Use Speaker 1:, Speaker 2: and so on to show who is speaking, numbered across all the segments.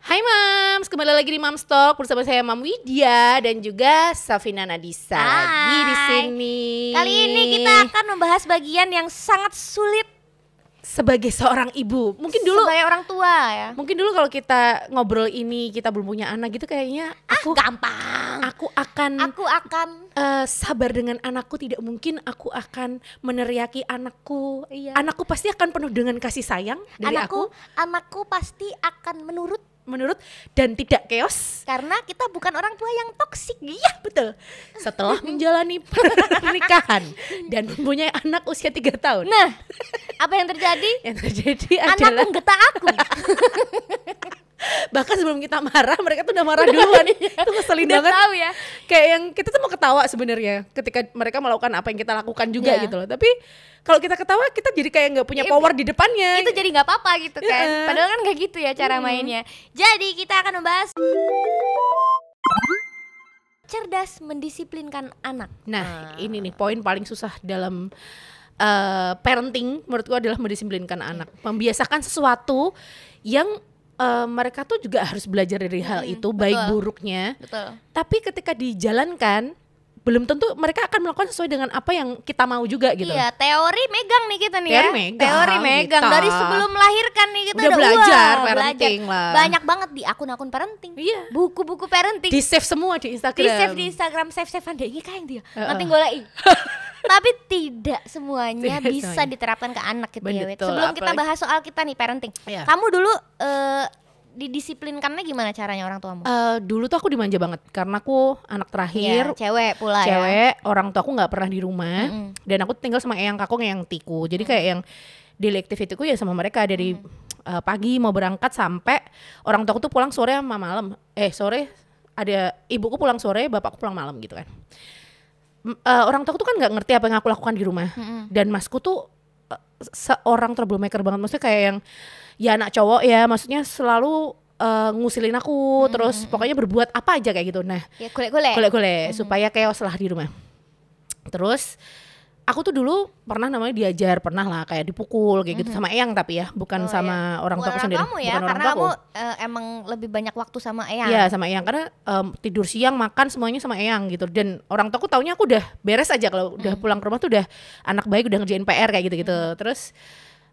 Speaker 1: Hai Mams, kembali lagi di Mams Talk bersama saya Mam Widya dan juga Safina Nadisa lagi di
Speaker 2: Hai.
Speaker 1: sini.
Speaker 2: Kali ini kita akan membahas bagian yang sangat sulit
Speaker 1: sebagai seorang ibu, mungkin dulu
Speaker 2: sebagai orang tua ya.
Speaker 1: mungkin dulu kalau kita ngobrol ini kita belum punya anak gitu kayaknya aku
Speaker 2: Gampang.
Speaker 1: aku akan
Speaker 2: Aku akan
Speaker 1: eh, sabar dengan anakku tidak mungkin aku akan meneriaki anakku.
Speaker 2: Iya.
Speaker 1: Anakku pasti akan penuh dengan kasih sayang dari
Speaker 2: anakku
Speaker 1: aku
Speaker 2: anakku pasti akan menurut
Speaker 1: menurut dan tidak chaos.
Speaker 2: karena kita bukan orang tua yang toksik.
Speaker 1: Iya betul. Setelah menjalani pernikahan dan mempunyai anak usia tiga tahun,
Speaker 2: Nah, apa yang terjadi?
Speaker 1: yang terjadi adalah
Speaker 2: Anakku getah aku.
Speaker 1: bahkan sebelum kita marah mereka tuh udah marah duluan. itu ngeselin
Speaker 2: Udah
Speaker 1: banget.
Speaker 2: tahu ya.
Speaker 1: Kayak yang kita tuh mau ketawa sebenarnya ketika mereka melakukan apa yang kita lakukan juga
Speaker 2: Iya.
Speaker 1: gitu loh. Tapi kalau kita ketawa kita jadi kayak nggak punya
Speaker 2: Itu-
Speaker 1: power di depannya.
Speaker 2: Itu jadi nggak apa-apa gitu kan.
Speaker 1: Iya.
Speaker 2: Padahal kan nggak gitu ya cara mainnya. Jadi kita akan membahas cerdas mendisiplinkan anak.
Speaker 1: Nah, ini nih poin paling susah dalam eh, parenting menurutku adalah mendisiplinkan anak, membiasakan sesuatu yang eh, mereka tuh juga harus belajar dari hal
Speaker 2: Mm-mm,
Speaker 1: itu baik
Speaker 2: betul.
Speaker 1: buruknya.
Speaker 2: Betul.
Speaker 1: Tapi ketika dijalankan belum tentu mereka akan melakukan sesuai dengan apa yang kita mau juga gitu.
Speaker 2: Iya, teori megang nih kita nih
Speaker 1: Teori
Speaker 2: ya.
Speaker 1: megang,
Speaker 2: teori megang
Speaker 1: kita.
Speaker 2: dari sebelum melahirkan nih kita
Speaker 1: Udah
Speaker 2: udah,
Speaker 1: belajar
Speaker 2: wah,
Speaker 1: parenting
Speaker 2: belajar.
Speaker 1: lah.
Speaker 2: Banyak banget di akun-akun parenting.
Speaker 1: Iya.
Speaker 2: Buku-buku parenting.
Speaker 1: Di save semua di Instagram.
Speaker 2: Di save di Instagram save savean deh ini kayak dia.
Speaker 1: Heeh.
Speaker 2: Nanti goleki. Tapi tidak semuanya
Speaker 1: Tidak
Speaker 2: bisa
Speaker 1: semuanya.
Speaker 2: diterapkan ke anak gitu ya.
Speaker 1: Betul,
Speaker 2: Sebelum kita
Speaker 1: apalagi-
Speaker 2: bahas soal kita nih parenting.
Speaker 1: Iya.
Speaker 2: Kamu dulu eh didisiplinkannya gimana caranya orang tuamu?
Speaker 1: Eh, dulu tuh aku dimanja banget karena aku anak terakhir
Speaker 2: Iya, cewek pula ya.
Speaker 1: cewek orang tua aku nggak pernah di rumah
Speaker 2: Mm-mm.
Speaker 1: dan aku tinggal sama eyang kakung yang tiku jadi kayak yang daily activity-ku ya sama mereka dari uh, pagi mau berangkat sampai orang tua aku tuh pulang sore sama malam eh sore ada ibuku pulang sore bapakku pulang malam gitu kan uh, orang tua aku tuh kan nggak ngerti apa yang aku lakukan di rumah
Speaker 2: Mm-mm.
Speaker 1: dan masku tuh uh, seorang troublemaker banget maksudnya kayak yang ya anak cowok ya maksudnya selalu uh, ngusilin aku terus pokoknya berbuat apa aja kayak gitu nah
Speaker 2: Ya golek-golek.
Speaker 1: golek-golek supaya chaos lah di rumah. Terus aku tuh dulu pernah namanya diajar, pernah lah kayak dipukul kayak gitu sama eyang tapi ya, bukan
Speaker 2: Oh,
Speaker 1: sama orang tua aku sendiri,
Speaker 2: kamu ya,
Speaker 1: bukan orang
Speaker 2: karena
Speaker 1: aku.
Speaker 2: kamu eh, emang lebih banyak waktu sama Eyang.
Speaker 1: Iya sama eyang karena em, tidur siang makan semuanya sama eyang gitu dan orang tuaku taunya aku udah beres aja kalau udah pulang ke rumah tuh udah anak baik udah ngerjain PR kayak gitu-gitu. Terus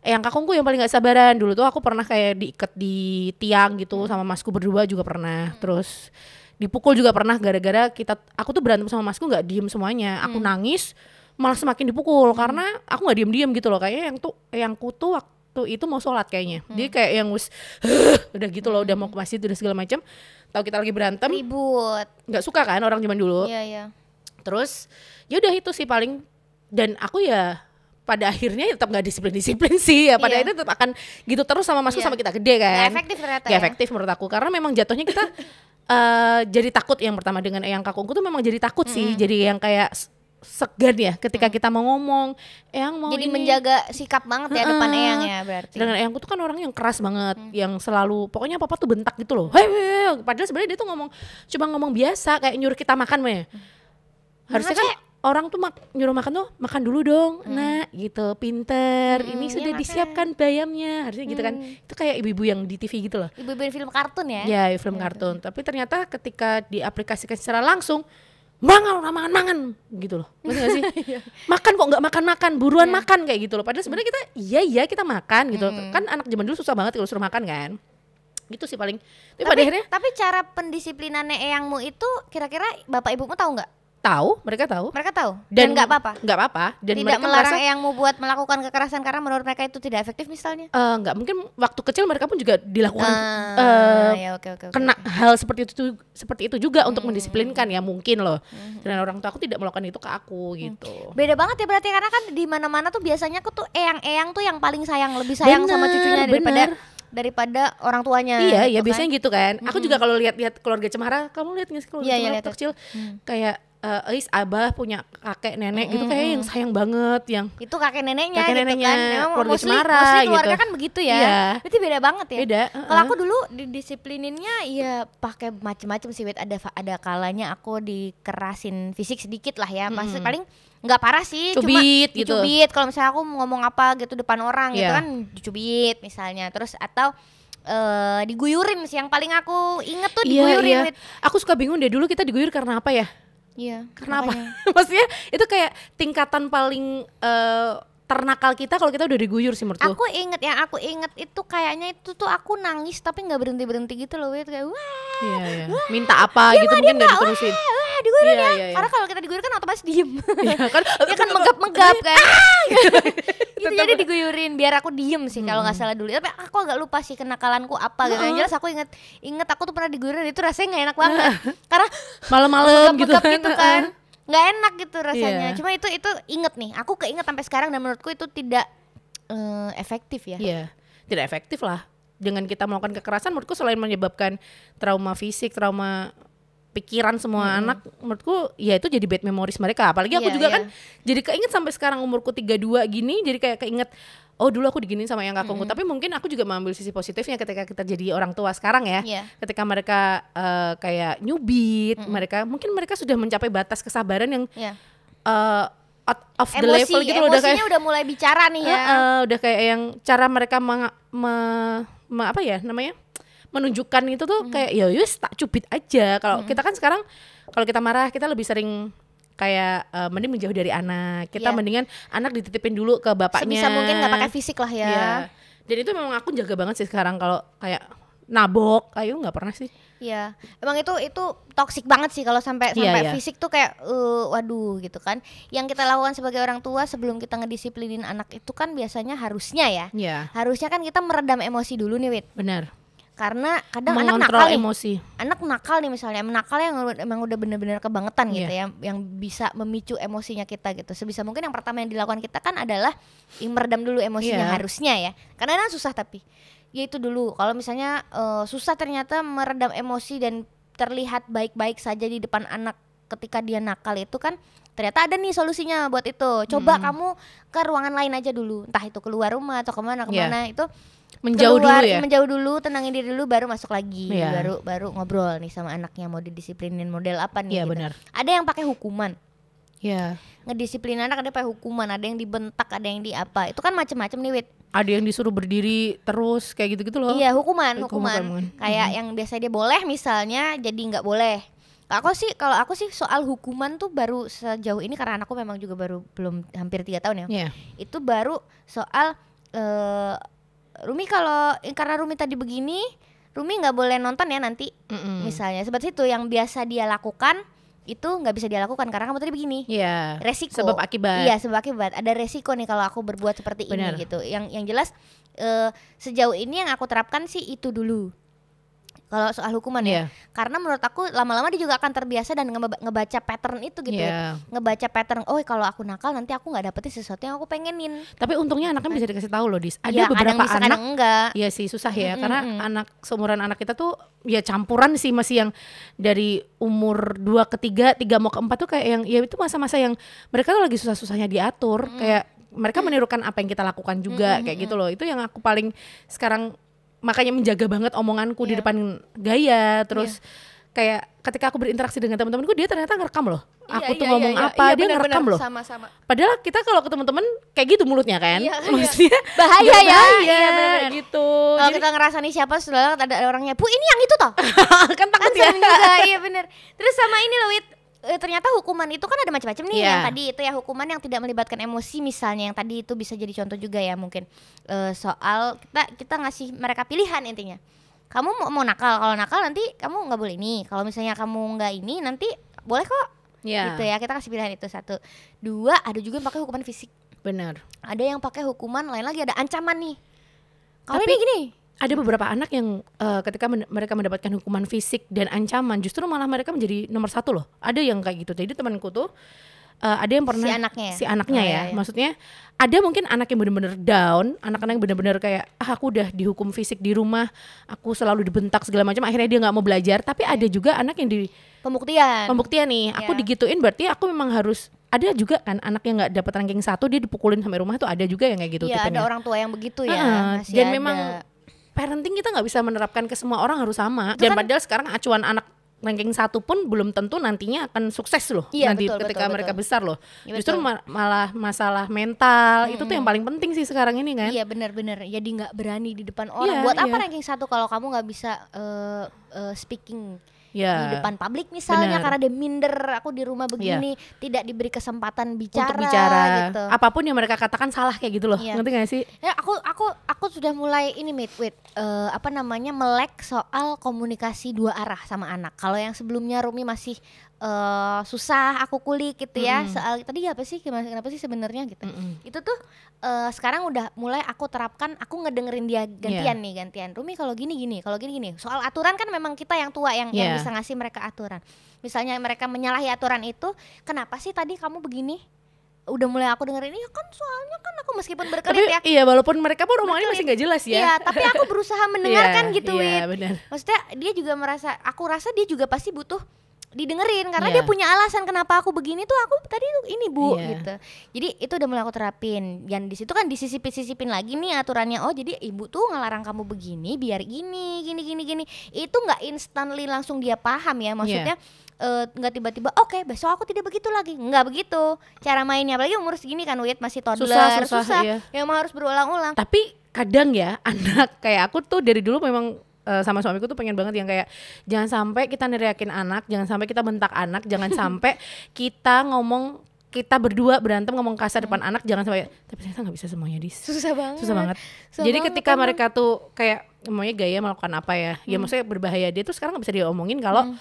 Speaker 1: eyang kakungku yang paling gak sabaran dulu tuh aku pernah kayak diikat di tiang gitu sama masku berdua juga pernah. Terus dipukul juga pernah gara-gara kita aku tuh berantem sama masku nggak diem semuanya. Aku nangis malah semakin dipukul karena aku nggak diem-diem gitu loh kayaknya yang tuh yang kutu waktu itu mau sholat kayaknya. Jadi kayak yang wis udah gitu loh udah mau ke masjid udah segala macam. Tahu kita lagi berantem
Speaker 2: Ribut.
Speaker 1: nggak suka kan orang zaman dulu.
Speaker 2: Iya, iya.
Speaker 1: Terus ya udah itu sih paling dan aku ya pada akhirnya ya tetap nggak disiplin-disiplin sih ya pada
Speaker 2: Iya.
Speaker 1: akhirnya tetap akan gitu terus sama masku
Speaker 2: Iya.
Speaker 1: sama kita gede kan.
Speaker 2: Nggak efektif ternyata
Speaker 1: Nggak
Speaker 2: ya.
Speaker 1: efektif menurut aku karena memang jatuhnya kita eh jadi takut yang pertama dengan eyang kakungku tuh memang jadi takut sih jadi yang kayak segan ya ketika kita mau ngomong eyang mau
Speaker 2: Jadi
Speaker 1: ini."
Speaker 2: menjaga sikap banget ya depan
Speaker 1: Heeh.
Speaker 2: Eyang ya berarti.
Speaker 1: Sedangkan eyangku tuh kan orang yang keras banget, yang selalu pokoknya papa tuh bentak gitu loh. Hei, hei, hei. padahal sebenarnya dia tuh ngomong cuma ngomong biasa kayak nyuruh kita makan mah. Harusnya kan orang tuh mak- nyuruh makan tuh makan dulu dong, nak gitu, pinter.
Speaker 2: Hmm,
Speaker 1: Ini
Speaker 2: iya
Speaker 1: sudah
Speaker 2: makan.
Speaker 1: disiapkan bayamnya, harusnya gitu kan. Itu kayak ibu-ibu yang di TV gitu loh.
Speaker 2: Ibu-ibu film kartun ya.
Speaker 1: Ya, film kartun. Tapi ternyata ketika diaplikasikan secara langsung mangan orang makan mangan gitu loh. Ngerti gak sih? Makan kok nggak makan makan buruan
Speaker 2: Iya.
Speaker 1: makan kayak gitu loh. Padahal sebenarnya kita iya iya kita makan gitu.
Speaker 2: Hmm.
Speaker 1: kan anak zaman dulu susah banget kalau suruh makan kan? Gitu sih paling. Tapi, pada
Speaker 2: Tapi,
Speaker 1: akhirnya
Speaker 2: tapi cara pendisiplinannya Eyangmu itu kira-kira bapak ibumu tahu nggak?
Speaker 1: Tahu mereka tahu
Speaker 2: Mereka tahu dan nggak apa-apa.
Speaker 1: nggak apa-apa dan
Speaker 2: Tidak
Speaker 1: mereka
Speaker 2: melarang
Speaker 1: merasa
Speaker 2: Eyangmu buat melakukan kekerasan karena menurut mereka itu tidak efektif misalnya.
Speaker 1: eh, nggak mungkin waktu kecil mereka pun juga dilakukan
Speaker 2: Ah,
Speaker 1: eh,
Speaker 2: ya oke oke. oke.
Speaker 1: kena hal seperti itu seperti itu juga untuk
Speaker 2: Hmm.
Speaker 1: mendisiplinkan ya mungkin loh dan orang tua aku tidak melakukan itu ke aku gitu
Speaker 2: Beda banget ya berarti karena kan di mana-mana tuh biasanya aku tuh eyang-eyang tuh yang paling sayang, lebih sayang sama
Speaker 1: Bener,
Speaker 2: cucunya daripada
Speaker 1: bener.
Speaker 2: daripada orang tuanya.
Speaker 1: Iya, ya
Speaker 2: gitu kan.
Speaker 1: biasanya gitu kan. Aku juga kalau lihat-lihat keluarga Cemara, kamu lihat nggak sih keluarga
Speaker 2: Iya, iya,
Speaker 1: Cemara waktu kecil kayak eh Ais abah punya kakek nenek gitu kayak yang sayang banget yang
Speaker 2: itu kakek neneknya
Speaker 1: Kakek
Speaker 2: gitu
Speaker 1: neneknya,
Speaker 2: kan memang
Speaker 1: keluarga
Speaker 2: mostly,
Speaker 1: Cemara
Speaker 2: mostly keluarga
Speaker 1: gitu.
Speaker 2: kan begitu ya
Speaker 1: Iya.
Speaker 2: berarti beda banget ya
Speaker 1: beda.
Speaker 2: kalau aku dulu didisiplininnya ya pakai macem-macem sih Wit. ada ada kalanya aku dikerasin fisik sedikit lah ya maksud paling nggak parah sih
Speaker 1: Cubit
Speaker 2: cuma
Speaker 1: gitu.
Speaker 2: dicubit kalau misalnya aku ngomong apa gitu depan orang gitu
Speaker 1: Iya.
Speaker 2: kan dicubit misalnya terus atau eh diguyurin sih yang paling aku inget tuh
Speaker 1: Iya,
Speaker 2: diguyurin
Speaker 1: iya.
Speaker 2: Wit.
Speaker 1: Aku suka bingung deh dulu kita diguyur karena apa ya?
Speaker 2: Iya.
Speaker 1: Karena apa? Maksudnya itu kayak tingkatan paling eh, ternakal kita kalau kita udah diguyur sih menurutku.
Speaker 2: Aku inget yang aku inget itu kayaknya itu tuh aku nangis tapi nggak berhenti berhenti gitu loh Wit kayak wah
Speaker 1: Iya, iya. Minta apa gitu mungkin gak diterusin.
Speaker 2: wah diguyurin
Speaker 1: Iya,
Speaker 2: ya.
Speaker 1: iya, iya.
Speaker 2: Karena kalau kita diguyur kan otomatis diem.
Speaker 1: Iya kan?
Speaker 2: ya kan megap-megap kan. gitu jadi diguyurin biar aku diem sih kalau nggak salah dulu. Tapi aku agak lupa sih kenakalanku apa gitu. Yang jelas aku inget inget aku tuh pernah diguyurin itu rasanya nggak enak banget. Karena
Speaker 1: Malam-malam gitu
Speaker 2: megap gitu kan. Nggak enak gitu rasanya.
Speaker 1: Iya.
Speaker 2: Cuma itu itu inget nih. Aku keinget sampai sekarang dan menurutku itu tidak eh, efektif ya.
Speaker 1: Iya, tidak efektif lah. Dengan kita melakukan kekerasan, menurutku selain menyebabkan trauma fisik, trauma pikiran semua anak, menurutku ya itu jadi bad memories mereka. Apalagi aku
Speaker 2: Iya,
Speaker 1: juga
Speaker 2: iya.
Speaker 1: kan jadi keinget sampai sekarang umurku 32 gini, jadi kayak keinget oh dulu aku diginin sama yang kakungku. Tapi mungkin aku juga mengambil sisi positifnya ketika kita jadi orang tua sekarang ya.
Speaker 2: Iya.
Speaker 1: Ketika mereka eh, kayak nyubit, mereka mungkin mereka sudah mencapai batas kesabaran yang
Speaker 2: Iya.
Speaker 1: eh, out of the
Speaker 2: Emosi,
Speaker 1: level gitu loh udah
Speaker 2: emosinya
Speaker 1: kayak
Speaker 2: udah mulai bicara nih ya.
Speaker 1: Heeh, udah kayak yang cara mereka meng, me- me- apa ya namanya menunjukkan itu tuh
Speaker 2: Hmm.
Speaker 1: kayak ya yus tak cubit aja kalau kita kan sekarang kalau kita marah kita lebih sering kayak eh, mending menjauh dari anak kita
Speaker 2: Iya.
Speaker 1: mendingan anak dititipin dulu ke bapaknya
Speaker 2: Sebisa mungkin nggak pakai fisik lah ya.
Speaker 1: Iya. dan itu memang aku jaga banget sih sekarang kalau kayak nabok ayo nggak pernah sih
Speaker 2: Iya, emang itu itu toksik banget sih kalau sampai
Speaker 1: Iya,
Speaker 2: sampai
Speaker 1: iya.
Speaker 2: fisik tuh kayak eh, waduh gitu kan. Yang kita lakukan sebagai orang tua sebelum kita ngedisiplinin anak itu kan biasanya harusnya ya.
Speaker 1: ya
Speaker 2: Harusnya kan kita meredam emosi dulu nih, Wit.
Speaker 1: benar
Speaker 2: Karena kadang anak nakal nih.
Speaker 1: emosi
Speaker 2: Anak nakal nih misalnya, nakal yang emang udah bener-bener kebangetan gitu
Speaker 1: Iya.
Speaker 2: ya, yang bisa memicu emosinya kita gitu. Sebisa mungkin yang pertama yang dilakukan kita kan adalah meredam dulu emosinya
Speaker 1: Iya.
Speaker 2: harusnya ya. Karena kan susah tapi ya itu dulu. Kalau misalnya eh, susah ternyata meredam emosi dan terlihat baik-baik saja di depan anak ketika dia nakal itu kan ternyata ada nih solusinya buat itu. Coba kamu ke ruangan lain aja dulu, entah itu keluar rumah atau ke mana
Speaker 1: Iya.
Speaker 2: ke mana itu
Speaker 1: menjauh
Speaker 2: keluar,
Speaker 1: dulu ya?
Speaker 2: menjauh dulu tenangin diri dulu baru masuk lagi.
Speaker 1: Iya.
Speaker 2: baru baru ngobrol nih sama anaknya mau didisiplinin model apa nih
Speaker 1: Iya,
Speaker 2: gitu.
Speaker 1: benar.
Speaker 2: ada yang pakai hukuman.
Speaker 1: Ya
Speaker 2: ngedisiplin anak ada pakai hukuman ada yang dibentak ada yang di apa itu kan macem-macem nih wit.
Speaker 1: Ada yang disuruh berdiri terus kayak gitu-gitu loh.
Speaker 2: Iya hukuman
Speaker 1: Hukum-
Speaker 2: hukuman.
Speaker 1: hukuman.
Speaker 2: kayak yang biasa dia boleh misalnya jadi nggak boleh. Aku sih kalau aku sih soal hukuman tuh baru sejauh ini karena anakku memang juga baru belum hampir tiga tahun ya.
Speaker 1: Iya.
Speaker 2: itu baru soal eh Rumi kalau eh, karena Rumi tadi begini Rumi nggak boleh nonton ya nanti
Speaker 1: Mm-mm.
Speaker 2: misalnya seperti itu yang biasa dia lakukan itu nggak bisa dia lakukan karena kamu tadi begini
Speaker 1: Iya.
Speaker 2: resiko
Speaker 1: Sebab akibat.
Speaker 2: iya sebab akibat ada resiko nih kalau aku berbuat seperti
Speaker 1: Benar.
Speaker 2: ini gitu yang yang jelas eh, sejauh ini yang aku terapkan sih itu dulu kalau soal hukuman
Speaker 1: Iya.
Speaker 2: ya karena menurut aku lama-lama dia juga akan terbiasa dan ngeba- ngebaca pattern itu gitu ya
Speaker 1: Iya.
Speaker 2: ngebaca pattern oh kalau aku nakal nanti aku nggak dapetin sesuatu yang aku pengenin
Speaker 1: Tapi untungnya anaknya bisa dikasih tahu loh, Dis. Ada
Speaker 2: Iya, kadang
Speaker 1: beberapa
Speaker 2: bisa,
Speaker 1: anak
Speaker 2: kadang enggak
Speaker 1: Iya sih susah ya
Speaker 2: Mm-mm,
Speaker 1: karena
Speaker 2: mm.
Speaker 1: anak seumuran anak kita tuh ya campuran sih masih yang dari umur 2 ke 3, 3 mau ke 4 tuh kayak yang ya itu masa-masa yang mereka tuh lagi susah-susahnya diatur kayak mereka menirukan apa yang kita lakukan juga kayak gitu loh. Itu yang aku paling sekarang makanya menjaga banget omonganku di
Speaker 2: Iya.
Speaker 1: depan gaya terus kayak ketika aku berinteraksi dengan teman-temanku dia ternyata ngerekam loh. Aku tuh ngomong apa dia ngerekam loh.
Speaker 2: sama-sama
Speaker 1: Padahal kita kalau ke teman-teman kayak gitu mulutnya kan.
Speaker 2: Iya, iya.
Speaker 1: Maksudnya
Speaker 2: bahaya ya
Speaker 1: bahaya,
Speaker 2: iya benar-benar.
Speaker 1: gitu.
Speaker 2: kalau kita ngerasa nih siapa sudah ada orangnya bu ini yang itu toh
Speaker 1: kan takut
Speaker 2: kan
Speaker 1: ya.
Speaker 2: juga iya bener terus sama ini loh Wit Eh, ternyata hukuman itu kan ada macam-macam nih.
Speaker 1: Iya.
Speaker 2: yang tadi itu ya hukuman yang tidak melibatkan emosi misalnya yang tadi itu bisa jadi contoh juga ya mungkin. Eh, soal kita kita ngasih mereka pilihan intinya. Kamu mau, mau nakal kalau nakal nanti kamu nggak boleh ini. Kalau misalnya kamu nggak ini nanti boleh kok.
Speaker 1: Iya.
Speaker 2: gitu ya kita kasih pilihan itu satu. Dua ada juga yang pakai hukuman fisik.
Speaker 1: Benar.
Speaker 2: ada yang pakai hukuman lain lagi ada ancaman nih. Kalau ini gini
Speaker 1: Ada beberapa anak yang eh, ketika men- mereka mendapatkan hukuman fisik dan ancaman justru malah mereka menjadi nomor satu loh. Ada yang kayak gitu. Jadi temanku tuh eh, ada yang pernah
Speaker 2: Si anaknya ya?
Speaker 1: si anaknya
Speaker 2: Oh,
Speaker 1: ya.
Speaker 2: iya, iya.
Speaker 1: Maksudnya ada mungkin anak yang bener-bener down, anak-anak yang bener-bener kayak ah aku udah dihukum fisik di rumah, aku selalu dibentak segala macam, akhirnya dia nggak mau belajar. Tapi ada juga anak yang di
Speaker 2: pembuktian
Speaker 1: pembuktian nih aku
Speaker 2: Iya.
Speaker 1: digituin berarti aku memang harus ada juga kan anak yang nggak dapat ranking satu dia dipukulin sampai rumah tuh ada juga yang kayak gitu
Speaker 2: Iya ada
Speaker 1: tipenya.
Speaker 2: orang tua yang begitu ya masih
Speaker 1: dan
Speaker 2: ada.
Speaker 1: memang parenting kita nggak bisa menerapkan ke semua orang harus sama
Speaker 2: Itu
Speaker 1: dan
Speaker 2: kan-
Speaker 1: padahal sekarang acuan anak ranking satu pun belum tentu nantinya akan sukses loh
Speaker 2: Iya,
Speaker 1: nanti
Speaker 2: betul,
Speaker 1: ketika
Speaker 2: betul,
Speaker 1: mereka
Speaker 2: betul.
Speaker 1: besar loh.
Speaker 2: Iya,
Speaker 1: Justru ma- malah masalah mental itu tuh yang paling penting sih sekarang ini kan.
Speaker 2: Iya benar-benar. Jadi nggak berani di depan orang.
Speaker 1: Iya,
Speaker 2: Buat apa
Speaker 1: iya.
Speaker 2: ranking satu kalau kamu nggak bisa eh, eh, speaking
Speaker 1: Ya.
Speaker 2: di depan publik misalnya
Speaker 1: benar.
Speaker 2: karena dia minder aku di rumah begini tidak diberi kesempatan bicara,
Speaker 1: untuk bicara
Speaker 2: gitu.
Speaker 1: apa pun yang mereka katakan salah kayak gitu loh.
Speaker 2: Iya.
Speaker 1: Ngerti gak sih?
Speaker 2: Ya aku aku aku sudah mulai ini mid with eh, apa namanya melek soal komunikasi dua arah sama anak. Kalau yang sebelumnya Rumi masih eh, susah aku kulik gitu ya
Speaker 1: Mm-mm.
Speaker 2: soal tadi apa sih gimana kenapa sih sebenarnya gitu.
Speaker 1: Mm-mm.
Speaker 2: Itu tuh eh, sekarang udah mulai aku terapkan aku ngedengerin dia gantian nih gantian. Rumi kalau gini gini, kalau gini gini. Soal aturan kan memang kita yang tua yang yang
Speaker 1: Iya.
Speaker 2: bisa ngasih mereka aturan. Misalnya mereka menyalahi aturan itu, kenapa sih tadi kamu begini? Udah mulai aku dengerin, iya kan soalnya kan aku meskipun
Speaker 1: Tapi
Speaker 2: berkelit ya,
Speaker 1: iya walaupun mereka pun omongannya masih nggak jelas ya.
Speaker 2: Iya, tapi aku berusaha mendengarkan
Speaker 1: Iya,
Speaker 2: gitu,
Speaker 1: Iya,
Speaker 2: Wit.
Speaker 1: benar.
Speaker 2: Maksudnya dia juga merasa, aku rasa dia juga pasti butuh didengerin karena
Speaker 1: Iya.
Speaker 2: dia punya alasan kenapa aku begini tuh aku tadi tuh ini bu
Speaker 1: Iya.
Speaker 2: gitu. Jadi itu udah mulai aku terapin. Dan di situ kan disisipin-sisipin lagi nih aturannya. Oh jadi ibu tuh ngelarang kamu begini biar gini gini gini gini. Itu nggak instantly langsung dia paham ya. Maksudnya eh, nggak tiba-tiba oke besok aku tidak begitu lagi nggak begitu cara mainnya apalagi umur segini kan Wit masih toddler
Speaker 1: Susah, susah, iya.
Speaker 2: ya emang harus berulang-ulang
Speaker 1: Tapi kadang ya anak kayak aku tuh dari dulu memang eh, sama suamiku tuh pengen banget yang kayak jangan sampai kita neriakin anak, jangan sampai kita bentak anak, jangan sampai kita ngomong kita berdua berantem ngomong kasar depan anak jangan sampai tapi ternyata nggak bisa semuanya dis.
Speaker 2: Susah banget.
Speaker 1: Susah banget.
Speaker 2: Susah
Speaker 1: jadi
Speaker 2: banget
Speaker 1: ketika mereka tuh kayak namanya gaya melakukan apa ya? Ya maksudnya berbahaya dia tuh sekarang nggak bisa diomongin kalau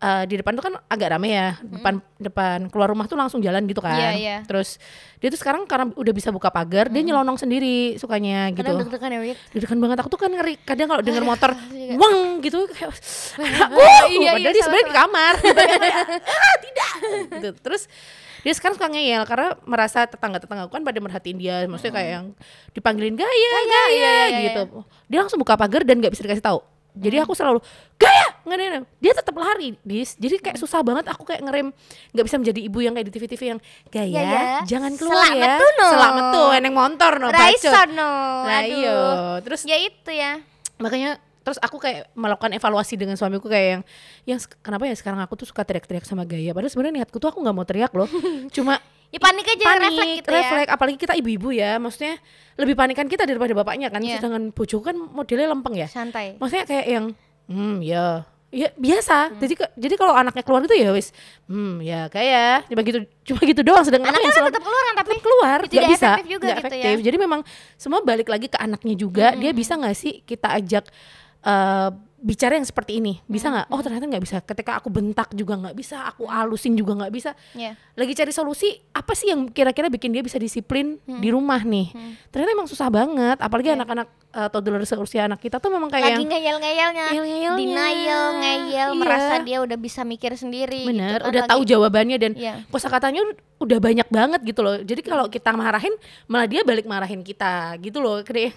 Speaker 1: eh, di depan tuh kan agak rame ya. Depan depan keluar rumah tuh langsung jalan gitu kan.
Speaker 2: Iya, iya.
Speaker 1: terus dia tuh sekarang karena udah bisa buka pagar dia nyelonong sendiri sukanya gitu.
Speaker 2: deg-degan ya Wit
Speaker 1: deg-degan banget. Aku tuh kan ngeri kadang kalau denger motor
Speaker 2: juga.
Speaker 1: wang gitu kayak anakku
Speaker 2: Iya,
Speaker 1: padahal
Speaker 2: iya,
Speaker 1: dia sebenarnya di kamar. Ah tidak! Gitu. Terus dia sekarang suka ngeyel karena merasa tetangga-tetangga kan pada merhatiin dia. Maksudnya kayak yang dipanggilin gaya gaya,
Speaker 2: iya, iya,
Speaker 1: gitu. dia langsung buka pagar dan nggak bisa dikasih tahu. Jadi aku selalu gaya nggak ada dia tetap lari dis. Jadi kayak susah banget aku kayak ngerem. Nggak bisa menjadi ibu yang kayak di TV-TV yang gaya,
Speaker 2: Gaya.
Speaker 1: jangan keluar
Speaker 2: Selak
Speaker 1: ya.
Speaker 2: metu no.
Speaker 1: selak metu eneng motor no
Speaker 2: Raison no.
Speaker 1: Nah
Speaker 2: aduh.
Speaker 1: iya. Terus
Speaker 2: ya itu ya.
Speaker 1: makanya terus aku kayak melakukan evaluasi dengan suamiku kayak yang yang kenapa ya sekarang aku tuh suka teriak-teriak sama gaya. Padahal sebenarnya niatku tuh aku nggak mau teriak loh. Cuma
Speaker 2: ya panik aja
Speaker 1: panik
Speaker 2: refleks gitu
Speaker 1: refleks. Apalagi kita ibu-ibu ya. Maksudnya lebih panikan kita daripada bapaknya kan.
Speaker 2: Iya.
Speaker 1: sedangkan bojoku kan modelnya lempeng ya.
Speaker 2: Ya santai.
Speaker 1: Maksudnya kayak yang hmm ya ya biasa
Speaker 2: Hmm.
Speaker 1: jadi jadi kalau anaknya keluar itu ya wis hmm ya kayak cuma gitu cuma gitu doang sedangkan
Speaker 2: anaknya kan
Speaker 1: selalu
Speaker 2: tetap keluar tapi
Speaker 1: tetap keluar nggak
Speaker 2: tidak
Speaker 1: bisa
Speaker 2: efektif juga
Speaker 1: nggak
Speaker 2: gitu ya.
Speaker 1: efektif jadi memang semua balik lagi ke anaknya juga dia bisa nggak sih kita ajak eh, bicara yang seperti ini bisa nggak? Oh ternyata nggak bisa. Ketika aku bentak juga nggak bisa aku alusin juga nggak bisa.
Speaker 2: Ya
Speaker 1: lagi cari solusi apa sih yang kira-kira bikin dia bisa disiplin
Speaker 2: Hmm.
Speaker 1: di rumah nih? Ternyata emang susah banget apalagi anak-anak eh, toddler seusia anak kita tuh memang kayak
Speaker 2: Iya. lagi ngeyel-ngeyelnya.
Speaker 1: Ngeyel-ngeyelnya.
Speaker 2: denial ngeyel
Speaker 1: Iya.
Speaker 2: merasa dia udah bisa mikir sendiri
Speaker 1: bener
Speaker 2: gitu kan,
Speaker 1: udah
Speaker 2: lagi-
Speaker 1: tahu jawabannya dan
Speaker 2: Iya.
Speaker 1: kosakatanya udah banyak banget gitu loh. Jadi kalau kita marahin malah dia balik marahin kita gitu loh. Kayak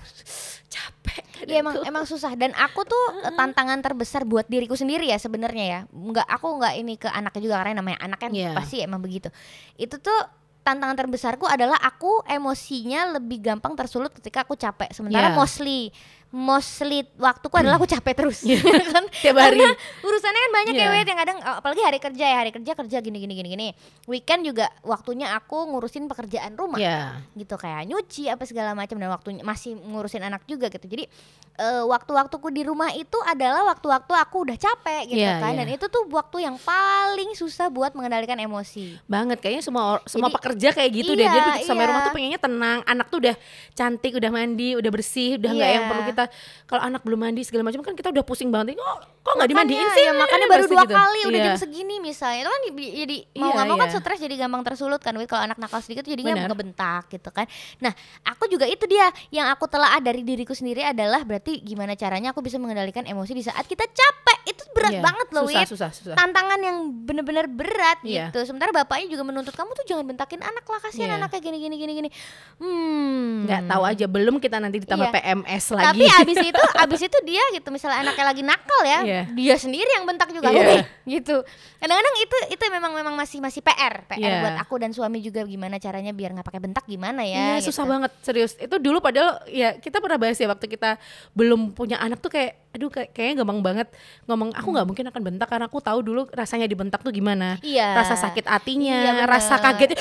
Speaker 1: capek
Speaker 2: Iya emang emang susah dan aku tuh eh, tantangan terbesar buat diriku sendiri ya sebenarnya ya. Nggak aku nggak ini ke anaknya juga karena namanya anak kan
Speaker 1: Iya.
Speaker 2: pasti emang begitu. Itu tuh tantangan terbesarku adalah aku emosinya lebih gampang tersulut ketika aku capek. Sementara
Speaker 1: Iya.
Speaker 2: mostly mostly waktuku adalah aku capek terus
Speaker 1: Iya.
Speaker 2: kan
Speaker 1: Tiap hari.
Speaker 2: Karena urusannya kan banyak
Speaker 1: Iya.
Speaker 2: ya Wit, yang kadang eh, apalagi hari kerja ya hari kerja kerja gini gini gini gini weekend juga waktunya aku ngurusin pekerjaan rumah
Speaker 1: ya
Speaker 2: gitu kayak nyuci apa segala macam dan waktunya masih ngurusin anak juga gitu jadi eh, waktu-waktuku di rumah itu adalah waktu-waktu aku udah capek gitu
Speaker 1: Iya,
Speaker 2: kan
Speaker 1: iya.
Speaker 2: dan itu tuh waktu yang paling susah buat mengendalikan emosi
Speaker 1: banget kayaknya semua semua
Speaker 2: Jadi,
Speaker 1: pekerja kayak gitu deh
Speaker 2: iya,
Speaker 1: dia begitu sampai
Speaker 2: iya.
Speaker 1: rumah tuh pengennya tenang anak tuh udah cantik udah mandi udah bersih udah nggak
Speaker 2: Iya.
Speaker 1: yang perlu kita kalau anak belum mandi segala macam kan kita udah pusing banget oh kok nggak dimandiin sih
Speaker 2: ya, makanya baru dua
Speaker 1: gitu.
Speaker 2: kali udah
Speaker 1: Iya.
Speaker 2: jam segini misalnya itu kan di- jadi mau
Speaker 1: Iya,
Speaker 2: nggak mau kan
Speaker 1: iya.
Speaker 2: stres jadi gampang tersulut kan kalau anak nakal sedikit jadinya
Speaker 1: Benar.
Speaker 2: ngebentak gitu kan nah aku juga itu dia yang aku telah dari diriku sendiri adalah berarti gimana caranya aku bisa mengendalikan emosi di saat kita capek itu berat
Speaker 1: Iya,
Speaker 2: banget loh
Speaker 1: susah susah susah
Speaker 2: tantangan yang bener-bener berat
Speaker 1: Iya.
Speaker 2: gitu. Sementara bapaknya juga menuntut kamu tuh jangan bentakin anak lah kasihan
Speaker 1: Iya.
Speaker 2: anaknya gini gini gini gini. Hmm.
Speaker 1: nggak tahu aja belum kita nanti ditambah
Speaker 2: Iya.
Speaker 1: PMS lagi
Speaker 2: Tapi abis itu abis itu dia gitu misalnya anaknya lagi nakal ya,
Speaker 1: Iya. Iya.
Speaker 2: dia sendiri yang bentak juga
Speaker 1: Iya.
Speaker 2: "Udah," gitu kadang-kadang itu itu memang memang masih masih PR PR
Speaker 1: Iya.
Speaker 2: buat aku dan suami juga gimana caranya biar nggak pakai bentak gimana
Speaker 1: Iya
Speaker 2: ya
Speaker 1: susah
Speaker 2: gitu.
Speaker 1: banget serius itu dulu padahal ya kita pernah bahas ya waktu kita belum punya anak tuh kayak aduh kayak kayaknya gampang banget ngomong aku nggak mungkin akan bentak karena aku tahu dulu rasanya dibentak tuh gimana
Speaker 2: Iya.
Speaker 1: rasa sakit hatinya
Speaker 2: Iya, bener.
Speaker 1: rasa kaget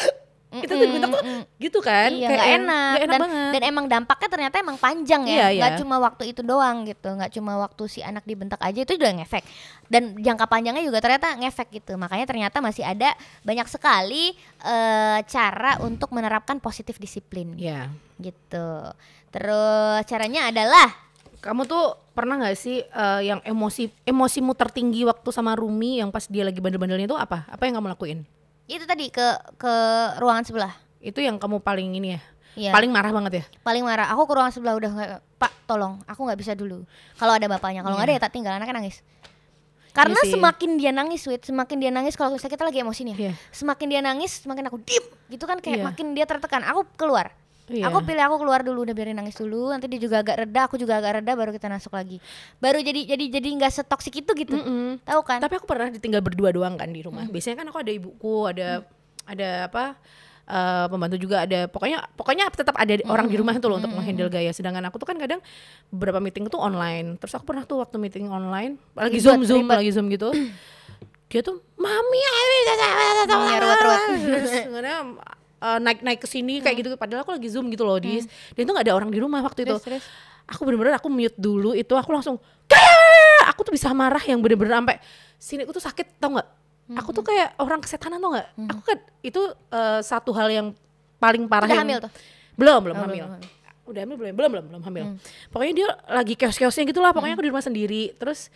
Speaker 1: kita tuh
Speaker 2: Mm-mm.
Speaker 1: gitu kan
Speaker 2: Iya,
Speaker 1: kayak yang
Speaker 2: enak.
Speaker 1: nggak enak
Speaker 2: dan,
Speaker 1: banget
Speaker 2: dan emang dampaknya ternyata emang panjang ya,
Speaker 1: Iya,
Speaker 2: nggak
Speaker 1: iya.
Speaker 2: cuma waktu itu doang gitu, nggak cuma waktu si anak dibentak aja itu udah ngefek. Dan jangka panjangnya juga ternyata ngefek gitu. Makanya ternyata masih ada banyak sekali eh, cara untuk menerapkan positif disiplin
Speaker 1: ya
Speaker 2: gitu. Terus caranya adalah
Speaker 1: kamu tuh pernah nggak sih eh, yang emosi emosimu tertinggi waktu sama Rumi yang pas dia lagi bandel-bandelnya itu apa apa yang kamu lakuin
Speaker 2: itu tadi ke ke ruangan sebelah.
Speaker 1: itu yang kamu paling ini ya?
Speaker 2: Iya.
Speaker 1: paling marah banget ya?
Speaker 2: Paling marah. Aku ke ruangan sebelah udah nggak pak tolong aku nggak bisa dulu. Kalau ada bapaknya. Kalau nggak ada ya tak tinggal anaknya nangis. Karena
Speaker 1: Iya
Speaker 2: semakin dia nangis sweet semakin dia nangis kalau misalnya kita lagi emosi nih ya
Speaker 1: Iya.
Speaker 2: semakin dia nangis semakin aku diem. Gitu kan kayak
Speaker 1: Iya.
Speaker 2: makin dia tertekan. Aku keluar
Speaker 1: Iya.
Speaker 2: aku pilih aku keluar dulu udah biarin nangis dulu nanti dia juga agak reda aku juga agak reda baru kita masuk lagi baru jadi jadi jadi nggak setoksik itu gitu
Speaker 1: Mm-mm.
Speaker 2: tahu kan
Speaker 1: Tapi aku pernah ditinggal berdua doang kan di rumah. Biasanya kan aku ada ibuku, ada ada apa? eh, pembantu juga ada pokoknya pokoknya tetap ada orang di rumah itu loh untuk menghandle gaya sedangkan aku tuh kan kadang beberapa meeting itu online terus aku pernah tuh waktu meeting online lagi
Speaker 2: Ribet,
Speaker 1: zoom zoom
Speaker 2: ribet.
Speaker 1: lagi zoom gitu dia tuh mami
Speaker 2: ruwet-ruwet.
Speaker 1: terus kadang, eh, naik naik ke sini kayak gitu. Padahal aku lagi zoom gitu loh dis. Dan itu nggak ada orang di rumah waktu itu.
Speaker 2: Terus,
Speaker 1: aku bener-bener aku mute dulu itu. Aku langsung kayak aku tuh bisa marah yang bener-bener sampai sini aku tuh sakit tau nggak? Aku tuh kayak orang kesetanan tau nggak? Aku kan itu eh, satu hal yang paling parah
Speaker 2: Udah
Speaker 1: yang
Speaker 2: hamil tuh?
Speaker 1: belum belum
Speaker 2: Oh,
Speaker 1: hamil.
Speaker 2: belum hamil.
Speaker 1: udah hamil belum? Belum belum belum hamil. Pokoknya dia lagi chaos-chaosnya gitu lah. Pokoknya aku di rumah sendiri. Terus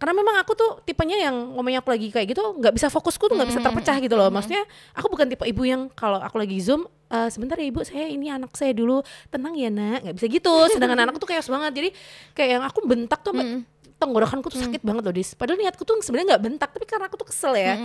Speaker 1: karena memang aku tuh tipenya yang ngomongnya aku lagi kayak gitu nggak bisa fokusku tuh nggak bisa terpecah gitu loh. maksudnya aku bukan tipe ibu yang kalau aku lagi zoom "Eh, sebentar ya ibu saya ini anak saya dulu. Tenang ya nak. Nggak bisa gitu. Sedangkan anakku tuh chaos banget. Jadi kayak yang aku bentak tuh tenggorokanku tuh sakit banget loh dis. Padahal niatku tuh sebenarnya nggak bentak tapi karena aku tuh kesel ya.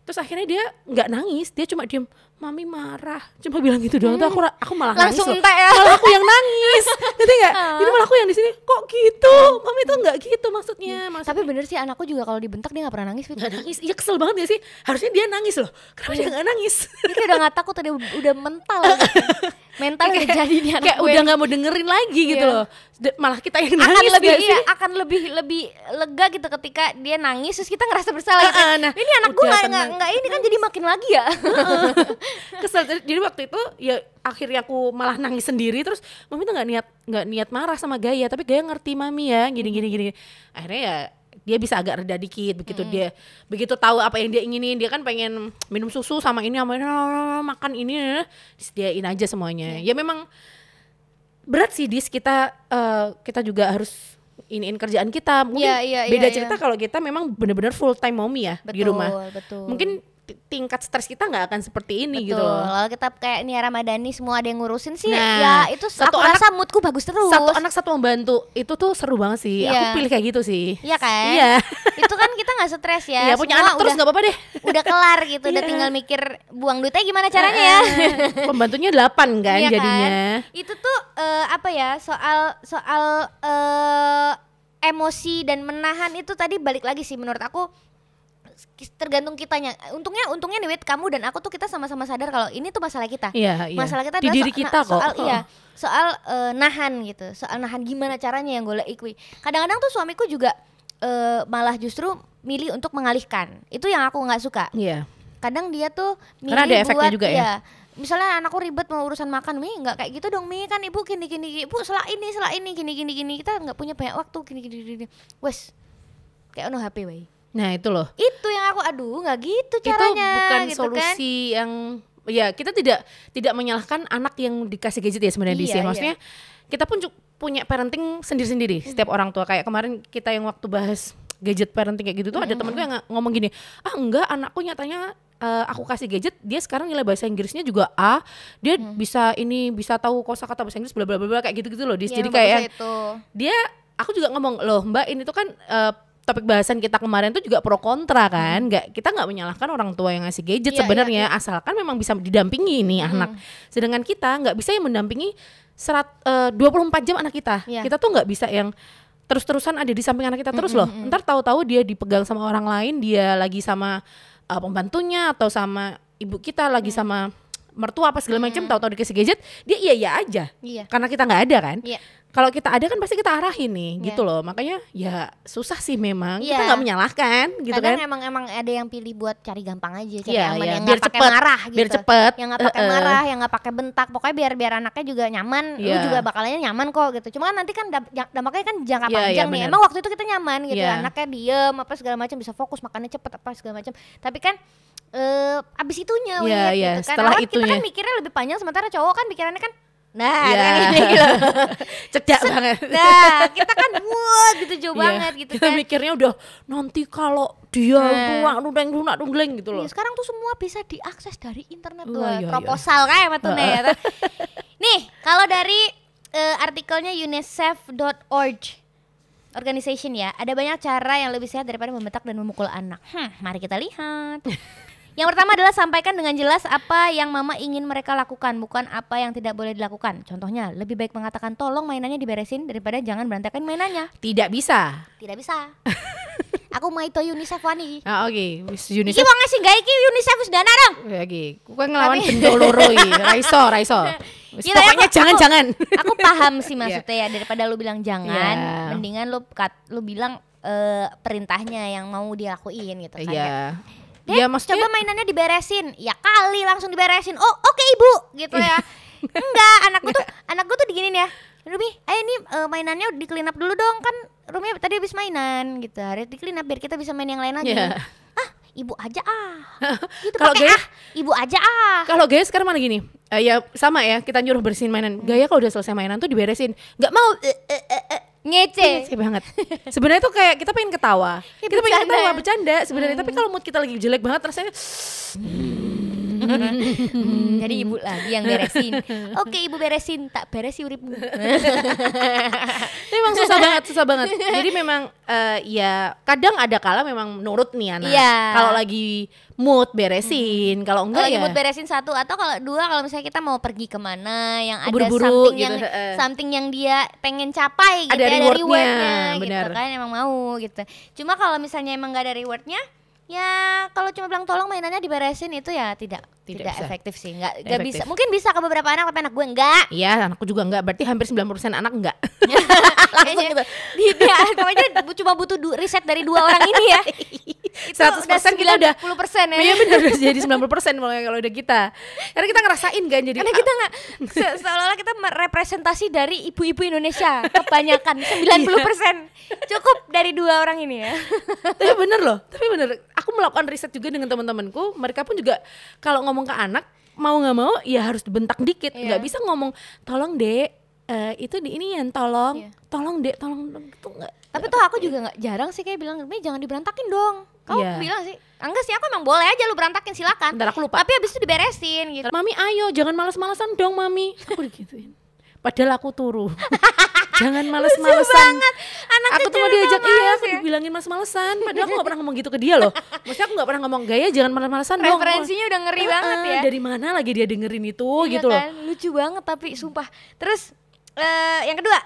Speaker 1: Terus akhirnya dia nggak nangis dia cuma diem mami marah. Cuma bilang gitu doang tuh aku ra- aku malah
Speaker 2: Langsung
Speaker 1: nangis loh.
Speaker 2: ya.
Speaker 1: malah aku yang nangis ngerti nggak? Jadi malah aku yang di sini kok gitu? Mami tuh nggak gitu maksudnya maksud
Speaker 2: tapi bener sih anakku juga kalau dibentak dia nggak pernah nangis
Speaker 1: nggak nangis. Iya kesel banget ya sih? Harusnya dia nangis loh. Kenapa dia nggak nangis?
Speaker 2: Dia udah nggak takut udah udah mental mental udah jadi anak
Speaker 1: kayak
Speaker 2: gue.
Speaker 1: udah nggak mau dengerin lagi gitu
Speaker 2: Iya.
Speaker 1: loh. D- malah kita yang
Speaker 2: akan
Speaker 1: nangis
Speaker 2: lebih
Speaker 1: nggak sih?
Speaker 2: iya, akan lebih lebih lega gitu ketika dia nangis terus kita ngerasa bersalah. Gitu.
Speaker 1: Ah, ah, nah,
Speaker 2: ini anak gue nggak nggak ini kan jadi makin lagi ya.
Speaker 1: Kesel. Jadi waktu itu ya akhirnya aku malah nangis sendiri terus mami tuh nggak niat nggak niat marah sama Gaya tapi Gaya ngerti mami ya gini gini gini. Akhirnya ya dia bisa agak reda dikit begitu dia begitu tahu apa yang dia inginin dia kan pengen minum susu sama ini sama ini makan ini disediain aja semuanya. Ya memang berat sih dis. Kita eh, kita juga harus iniin kerjaan kita. Mungkin
Speaker 2: Iya, iya,
Speaker 1: beda
Speaker 2: iya,
Speaker 1: cerita kalau kita memang benar-benar full time mommy ya di rumah.
Speaker 2: betul.
Speaker 1: Mungkin tingkat stres kita nggak akan seperti ini gitu
Speaker 2: Betul.
Speaker 1: loh
Speaker 2: Kalau kita kayak Nia Ramadhani semua ada yang ngurusin sih,
Speaker 1: Nah,
Speaker 2: ya itu
Speaker 1: satu
Speaker 2: aku
Speaker 1: anak-
Speaker 2: rasa moodku bagus terus.
Speaker 1: satu anak satu membantu itu tuh seru banget sih aku
Speaker 2: Iya.
Speaker 1: pilih kayak gitu sih
Speaker 2: Iya kan?
Speaker 1: iya
Speaker 2: itu kan kita nggak stres ya.
Speaker 1: Iya, punya
Speaker 2: Semua
Speaker 1: anak terus
Speaker 2: udah,
Speaker 1: nggak apa-apa deh
Speaker 2: udah kelar gitu, udah
Speaker 1: Iya.
Speaker 2: tinggal mikir buang duitnya gimana caranya ya.
Speaker 1: pembantunya delapan kan
Speaker 2: Iya
Speaker 1: jadinya
Speaker 2: Itu tuh eh, apa ya soal soal eh, emosi dan menahan itu tadi balik lagi sih menurut aku tergantung kitanya. Untungnya untungnya nih Wit, kamu dan aku tuh kita sama-sama sadar kalau ini tuh masalah kita.
Speaker 1: iya iya
Speaker 2: Masalah kita
Speaker 1: di
Speaker 2: adalah
Speaker 1: diri
Speaker 2: so-
Speaker 1: kita
Speaker 2: nah,
Speaker 1: kok
Speaker 2: soal iya, soal eh, nahan gitu. Soal nahan gimana caranya yang gue ikui. Kadang-kadang tuh suamiku juga eh, malah justru milih untuk mengalihkan. Itu yang aku nggak suka.
Speaker 1: iya
Speaker 2: Kadang dia tuh milih
Speaker 1: Karena ada efeknya
Speaker 2: buat
Speaker 1: juga ya?
Speaker 2: iya, Misalnya anakku ribet mau urusan makan, Mi nggak kayak gitu dong, Mi kan ibu gini gini, gini. ibu selak ini selak ini gini gini gini kita nggak punya banyak waktu gini gini gini. Wes, kayak ono HP wey.
Speaker 1: Nah itu loh
Speaker 2: Itu yang aku aduh nggak gitu
Speaker 1: itu
Speaker 2: caranya.
Speaker 1: bukan
Speaker 2: gitu kan.
Speaker 1: solusi yang ya kita tidak tidak menyalahkan anak yang dikasih gadget ya sebenarnya di
Speaker 2: Iya,
Speaker 1: sini. maksudnya kita pun punya parenting sendiri-sendiri setiap orang tua kayak kemarin kita yang waktu bahas gadget parenting kayak gitu tuh ada temen gue yang ng- ngomong gini ah enggak anakku nyatanya eh, aku kasih gadget dia sekarang nilai bahasa Inggrisnya juga A dia bisa ini bisa tahu kosakata bahasa Inggris bla bla bla kayak gitu-gitu loh Dis.
Speaker 2: Ya,
Speaker 1: jadi kayak
Speaker 2: itu.
Speaker 1: dia aku juga ngomong loh mbak ini tuh kan eh, topik bahasan kita kemarin tuh juga pro kontra kan nggak kita nggak menyalahkan orang tua yang ngasih gadget
Speaker 2: Iya,
Speaker 1: sebenarnya asalkan memang bisa didampingi nih anak sedangkan kita nggak bisa yang mendampingi serat eh, 24 jam anak kita
Speaker 2: Iya.
Speaker 1: kita tuh nggak bisa yang terus-terusan ada di samping anak kita terus loh. Ntar tahu-tahu dia dipegang sama orang lain, dia lagi sama uh, pembantunya atau sama ibu kita lagi sama mertua apa segala macam, tahu-tahu dikasih gadget, dia iya iya aja.
Speaker 2: Iya.
Speaker 1: Karena kita nggak ada kan.
Speaker 2: Iya.
Speaker 1: Kalau kita ada kan pasti kita arahin nih,
Speaker 2: Iya.
Speaker 1: gitu loh. Makanya ya susah sih memang. Kita
Speaker 2: Iya.
Speaker 1: nggak menyalahkan, gitu
Speaker 2: Kadang
Speaker 1: kan.
Speaker 2: emang emang ada yang pilih buat cari gampang aja, cari
Speaker 1: Iya,
Speaker 2: aman
Speaker 1: iya.
Speaker 2: yang
Speaker 1: Biar
Speaker 2: nggak pakai marah gitu.
Speaker 1: biar cepet.
Speaker 2: Yang nggak pakai
Speaker 1: eh.
Speaker 2: marah, yang nggak pakai bentak. Pokoknya biar biar anaknya juga nyaman, lu
Speaker 1: Iya.
Speaker 2: juga bakalannya nyaman kok gitu. Cuma kan nanti kan dampaknya kan jangka
Speaker 1: iya,
Speaker 2: panjang nih.
Speaker 1: bener.
Speaker 2: Emang waktu itu kita nyaman gitu,
Speaker 1: Iya.
Speaker 2: anaknya diem apa segala macam bisa fokus makannya cepet apa segala macam. Tapi kan eh abis itunya
Speaker 1: Iya,
Speaker 2: Wit,
Speaker 1: iya,
Speaker 2: gitu kan.
Speaker 1: setelah
Speaker 2: Orang kita kan
Speaker 1: itunya.
Speaker 2: mikirnya lebih panjang sementara cowok kan pikirannya kan nah
Speaker 1: Iya.
Speaker 2: kan ini gitu.
Speaker 1: Cedak banget.
Speaker 2: Nah, kita kan wah gitu jauh
Speaker 1: Iya.
Speaker 2: banget gitu
Speaker 1: Kita
Speaker 2: kan.
Speaker 1: mikirnya udah nanti kalau dia
Speaker 2: Nah.
Speaker 1: nuang nudeng nunak nudeng gitu loh.
Speaker 2: Iya, sekarang tuh semua bisa diakses dari internet tuh.
Speaker 1: Iya, iya.
Speaker 2: proposal kayak sama tuh Nek, ya? Nih, kalau dari eh, artikelnya unicef.org organization ya, ada banyak cara yang lebih sehat daripada membentak dan memukul anak. Hmm, mari kita lihat. Yang pertama adalah sampaikan dengan jelas apa yang mama ingin mereka lakukan, bukan apa yang tidak boleh dilakukan. Contohnya, lebih baik mengatakan tolong mainannya diberesin daripada jangan berantakan mainannya.
Speaker 1: Tidak bisa.
Speaker 2: Tidak bisa. Aku mau itu UNICEF wani.
Speaker 1: Ah oke, wis
Speaker 2: Iki
Speaker 1: UNICEF.
Speaker 2: wong sing gawe iki UNICEF wis dana dong.
Speaker 1: Ya, Oke, ku kan ngelawan
Speaker 2: Tapi-
Speaker 1: bendo loro iki. Raiso, raiso.
Speaker 2: Iya, tapi
Speaker 1: pokoknya
Speaker 2: aku-
Speaker 1: jangan
Speaker 2: aku-
Speaker 1: jangan.
Speaker 2: aku paham sih maksudnya ya daripada lu bilang jangan
Speaker 1: Iya.
Speaker 2: mendingan lu kat, lu bilang eh, perintahnya yang mau dilakuin gitu kan
Speaker 1: Iya.
Speaker 2: ya. Dek,
Speaker 1: Iya, maksudnya
Speaker 2: coba mainannya diberesin ya kali langsung diberesin oh oke ibu gitu ya enggak anakku tuh anakku tuh diginin ya Rumi, ayo ini eh, mainannya di clean up dulu dong kan Rumi tadi habis mainan gitu harus di clean up biar kita bisa main yang lain lagi
Speaker 1: Iya.
Speaker 2: ah ibu aja ah gitu
Speaker 1: Kalau gaya-
Speaker 2: ah ibu aja ah
Speaker 1: Kalau gaya sekarang mana gini? Eh, ya sama ya, kita nyuruh bersihin mainan. Gaya kalau udah selesai mainan tuh diberesin. Nggak mau eh, eh, eh, eh.
Speaker 2: Ngece
Speaker 1: Ngece banget. Sebenarnya tuh kayak kita pengen ketawa.
Speaker 2: Ya,
Speaker 1: kita pengen
Speaker 2: bercanda.
Speaker 1: ketawa, bercanda sebenarnya. Tapi kalau mood kita lagi jelek banget rasanya
Speaker 2: Hmm, jadi ibu lagi yang beresin. Oke, ibu beresin, tak beresi uripmu.
Speaker 1: memang susah banget, susah banget. Jadi memang eh, ya kadang ada kala memang nurut nih anak.
Speaker 2: Iya.
Speaker 1: Kalau lagi mood beresin, kalau
Speaker 2: Kalau
Speaker 1: enggak
Speaker 2: lagi
Speaker 1: ya
Speaker 2: mood beresin satu atau kalau dua kalau misalnya kita mau pergi ke mana yang ada
Speaker 1: Buru-buru
Speaker 2: something
Speaker 1: gitu,
Speaker 2: yang
Speaker 1: heeh.
Speaker 2: something yang dia pengen capai gitu
Speaker 1: Ada
Speaker 2: ya,
Speaker 1: rewardnya,
Speaker 2: rewardnya gitu kan emang mau gitu. Cuma kalau misalnya emang gak ada rewardnya ya kalau cuma bilang tolong mainannya diberesin itu ya tidak
Speaker 1: Tidak
Speaker 2: tidak,
Speaker 1: bisa.
Speaker 2: efektif sih. Nggak nggak bisa. Mungkin bisa ke beberapa anak tapi anak gue enggak
Speaker 1: Iya, anakku juga enggak. Berarti hampir 90% anak enggak.
Speaker 2: langsung gitu. Di, dia pokoknya bu- cuma butuh du- riset dari dua orang ini ya itu
Speaker 1: 100% kita udah
Speaker 2: 90 persen ya.
Speaker 1: Iya benar udah jadi 90% mulai kalau udah kita. Karena kita ngerasain kan jadi
Speaker 2: karena kita nggak se- seolah-olah kita merepresentasi dari ibu-ibu Indonesia kebanyakan 90 persen. Cukup dari dua orang ini ya.
Speaker 1: Tapi bener loh tapi bener. Aku melakukan riset juga dengan teman-temanku. Mereka pun juga kalau ngomong ke anak mau nggak mau ya harus dibentak dikit.
Speaker 2: Iya.
Speaker 1: nggak bisa ngomong tolong dek eh, itu di ini yang tolong
Speaker 2: Iya.
Speaker 1: tolong dek tolong dong." itu nggak
Speaker 2: tapi tuh aku juga nggak jarang sih kayak bilang "Mi, jangan diberantakin dong. Kamu
Speaker 1: Iya.
Speaker 2: bilang sih enggak sih aku emang boleh aja lu berantakin silakan.
Speaker 1: Bentar, aku lupa.
Speaker 2: tapi habis itu diberesin gitu.
Speaker 1: Mami ayo jangan malas-malasan dong mami. Aku digituin. Padahal aku turu. Jangan males-malesan.
Speaker 2: anak
Speaker 1: aku tuh mau diajak
Speaker 2: emang
Speaker 1: iya
Speaker 2: males
Speaker 1: aku
Speaker 2: ya.
Speaker 1: dibilangin males-malesan. Padahal aku gak pernah ngomong gitu ke dia loh. Maksudnya aku gak pernah ngomong gaya jangan males-malesan dong.
Speaker 2: Referensinya udah ngeri banget ya.
Speaker 1: dari mana lagi dia dengerin itu
Speaker 2: Iya
Speaker 1: gitu loh.
Speaker 2: kan? lucu banget tapi sumpah. Terus eh, yang kedua.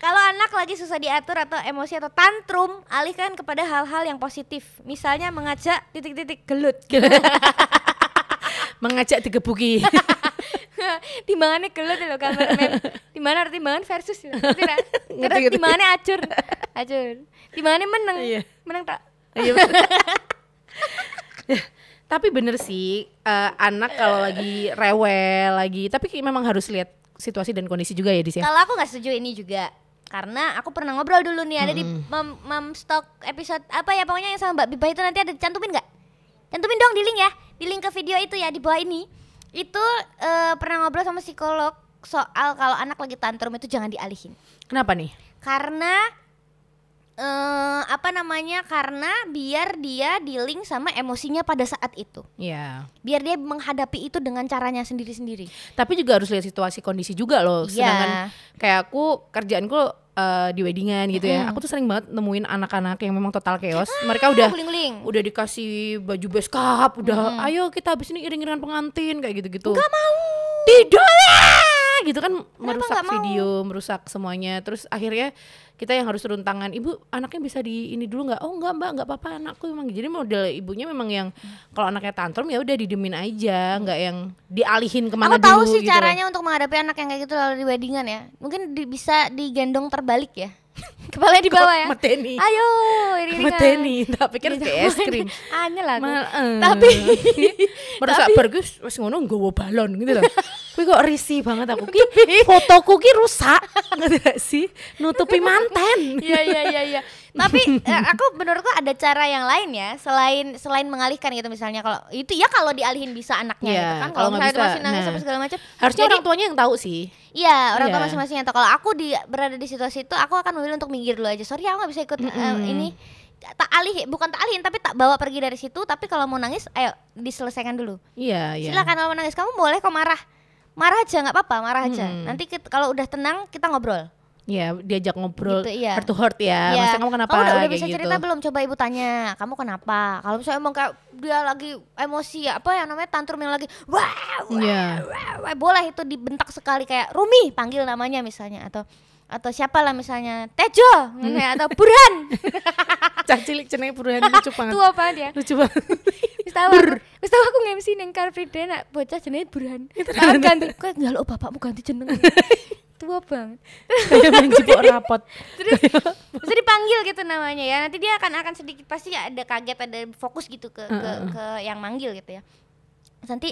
Speaker 2: Kalau anak lagi susah diatur atau emosi atau tantrum alihkan kepada hal-hal yang positif. Misalnya mengajak titik-titik gelut
Speaker 1: mengajak digebuki.
Speaker 2: Timbangannya gelut loh kameramen. Timbangan timbangan versus ya. Karena timbangannya acur. Acur. Timbangannya menang
Speaker 1: Iya.
Speaker 2: menang tak?
Speaker 1: Iya, tapi bener sih eh, anak kalau lagi rewel lagi tapi memang harus lihat situasi dan kondisi juga ya di sini
Speaker 2: Kalau aku nggak setuju ini juga. Karena aku pernah ngobrol dulu nih ada di mam, mam stock episode apa ya pokoknya yang sama Mbak Biba itu nanti ada dicantumin nggak? Cantumin dong di link ya, di link ke video itu ya di bawah ini. Itu eh, pernah ngobrol sama psikolog soal kalau anak lagi tantrum itu jangan dialihin.
Speaker 1: Kenapa nih?
Speaker 2: Karena eh apa namanya? Karena biar dia di-link sama emosinya pada saat itu.
Speaker 1: ya
Speaker 2: Biar dia menghadapi itu dengan caranya sendiri-sendiri.
Speaker 1: tapi juga harus lihat situasi kondisi juga loh
Speaker 2: Iya.
Speaker 1: sedangkan kayak aku kerjaanku eh, di weddingan gitu ya aku tuh sering banget nemuin anak-anak yang memang total chaos mereka udah udah dikasih baju beskap udah ayo kita habis ini iring-iringan pengantin kayak gitu-gitu
Speaker 2: Gak mau.
Speaker 1: tidak gitu kan merusak
Speaker 2: nggak mau?
Speaker 1: video merusak semuanya terus akhirnya kita yang harus turun tangan ibu anaknya bisa di ini dulu nggak oh nggak mbak nggak apa-apa anakku memang jadi model ibunya memang yang kalau anaknya tantrum ya udah didemin aja nggak yang dialihin ke mana
Speaker 2: Aku tahu
Speaker 1: dulu
Speaker 2: sih
Speaker 1: gitu loh.
Speaker 2: caranya untuk menghadapi anak yang kayak gitu lalu di weddingan ya. Mungkin di- bisa digendong terbalik ya. Kepalanya di bawah ya.
Speaker 1: Meteni.
Speaker 2: Ayo, iring-iringan.
Speaker 1: Meteni tak pikir kayak es krim
Speaker 2: lah aku.
Speaker 1: Mal, eh.
Speaker 2: Tapi
Speaker 1: merasa pergi wis ngono nggowo balon gitu loh. Kuwi kok risih banget aku. Ki fotoku ki rusak. Ngerti gak sih? Nutupi manten.
Speaker 2: Iya iya iya iya. Tapi eh, aku menurutku ada cara yang lain ya selain selain mengalihkan gitu misalnya kalau itu ya kalau dialihin bisa anaknya
Speaker 1: Iya,
Speaker 2: gitu kan.
Speaker 1: kalau
Speaker 2: misalnya itu
Speaker 1: bisa,
Speaker 2: masih nangis
Speaker 1: nah.
Speaker 2: apa segala macam.
Speaker 1: Harusnya
Speaker 2: Jadi-
Speaker 1: orang tuanya yang tahu sih.
Speaker 2: Iya, orang tua
Speaker 1: Iya.
Speaker 2: masing-masing yang tahu. Kalau aku di berada di situasi itu, aku akan memilih untuk minggir dulu aja. Sorry, aku nggak bisa ikut eh,
Speaker 1: Mm-mm.
Speaker 2: ini. Tak alih, bukan tak alihin, tapi tak bawa pergi dari situ. Tapi kalau mau nangis, ayo diselesaikan dulu.
Speaker 1: Iya, iya.
Speaker 2: Silakan kalau mau nangis, kamu boleh kok marah. Marah aja, nggak apa-apa, marah aja.
Speaker 1: Mm-mm.
Speaker 2: Nanti kalau udah tenang, kita ngobrol.
Speaker 1: Iya, diajak ngobrol
Speaker 2: Gitu, iya.
Speaker 1: heart to heart ya.
Speaker 2: Iya.
Speaker 1: Maksudnya kamu kenapa
Speaker 2: Kamu udah, udah bisa
Speaker 1: gitu.
Speaker 2: cerita belum? Coba ibu tanya, kamu kenapa? Kalau misalnya emang kayak dia lagi emosi ya, apa yang namanya tantrum yang lagi wah, wah,
Speaker 1: Iya.
Speaker 2: wah, wah, boleh itu dibentak sekali kayak Rumi panggil namanya misalnya atau atau siapa lah misalnya Tejo ya, atau Burhan
Speaker 1: Cah cilik ceneng perubahan lucu banget.
Speaker 2: tua banget ya
Speaker 1: Lucu banget.
Speaker 2: wis tahu aku wis aku nge-MC ning Car Free Day nak bocah jenenge Burhan Nah, ganti kok njaluk bapakmu ganti jeneng tua banget.
Speaker 1: Kayak main jipok rapot.
Speaker 2: terus bisa dipanggil gitu namanya ya. Nanti dia akan akan sedikit pasti ada kaget ada fokus gitu ke ke, ke yang manggil gitu ya. Terus nanti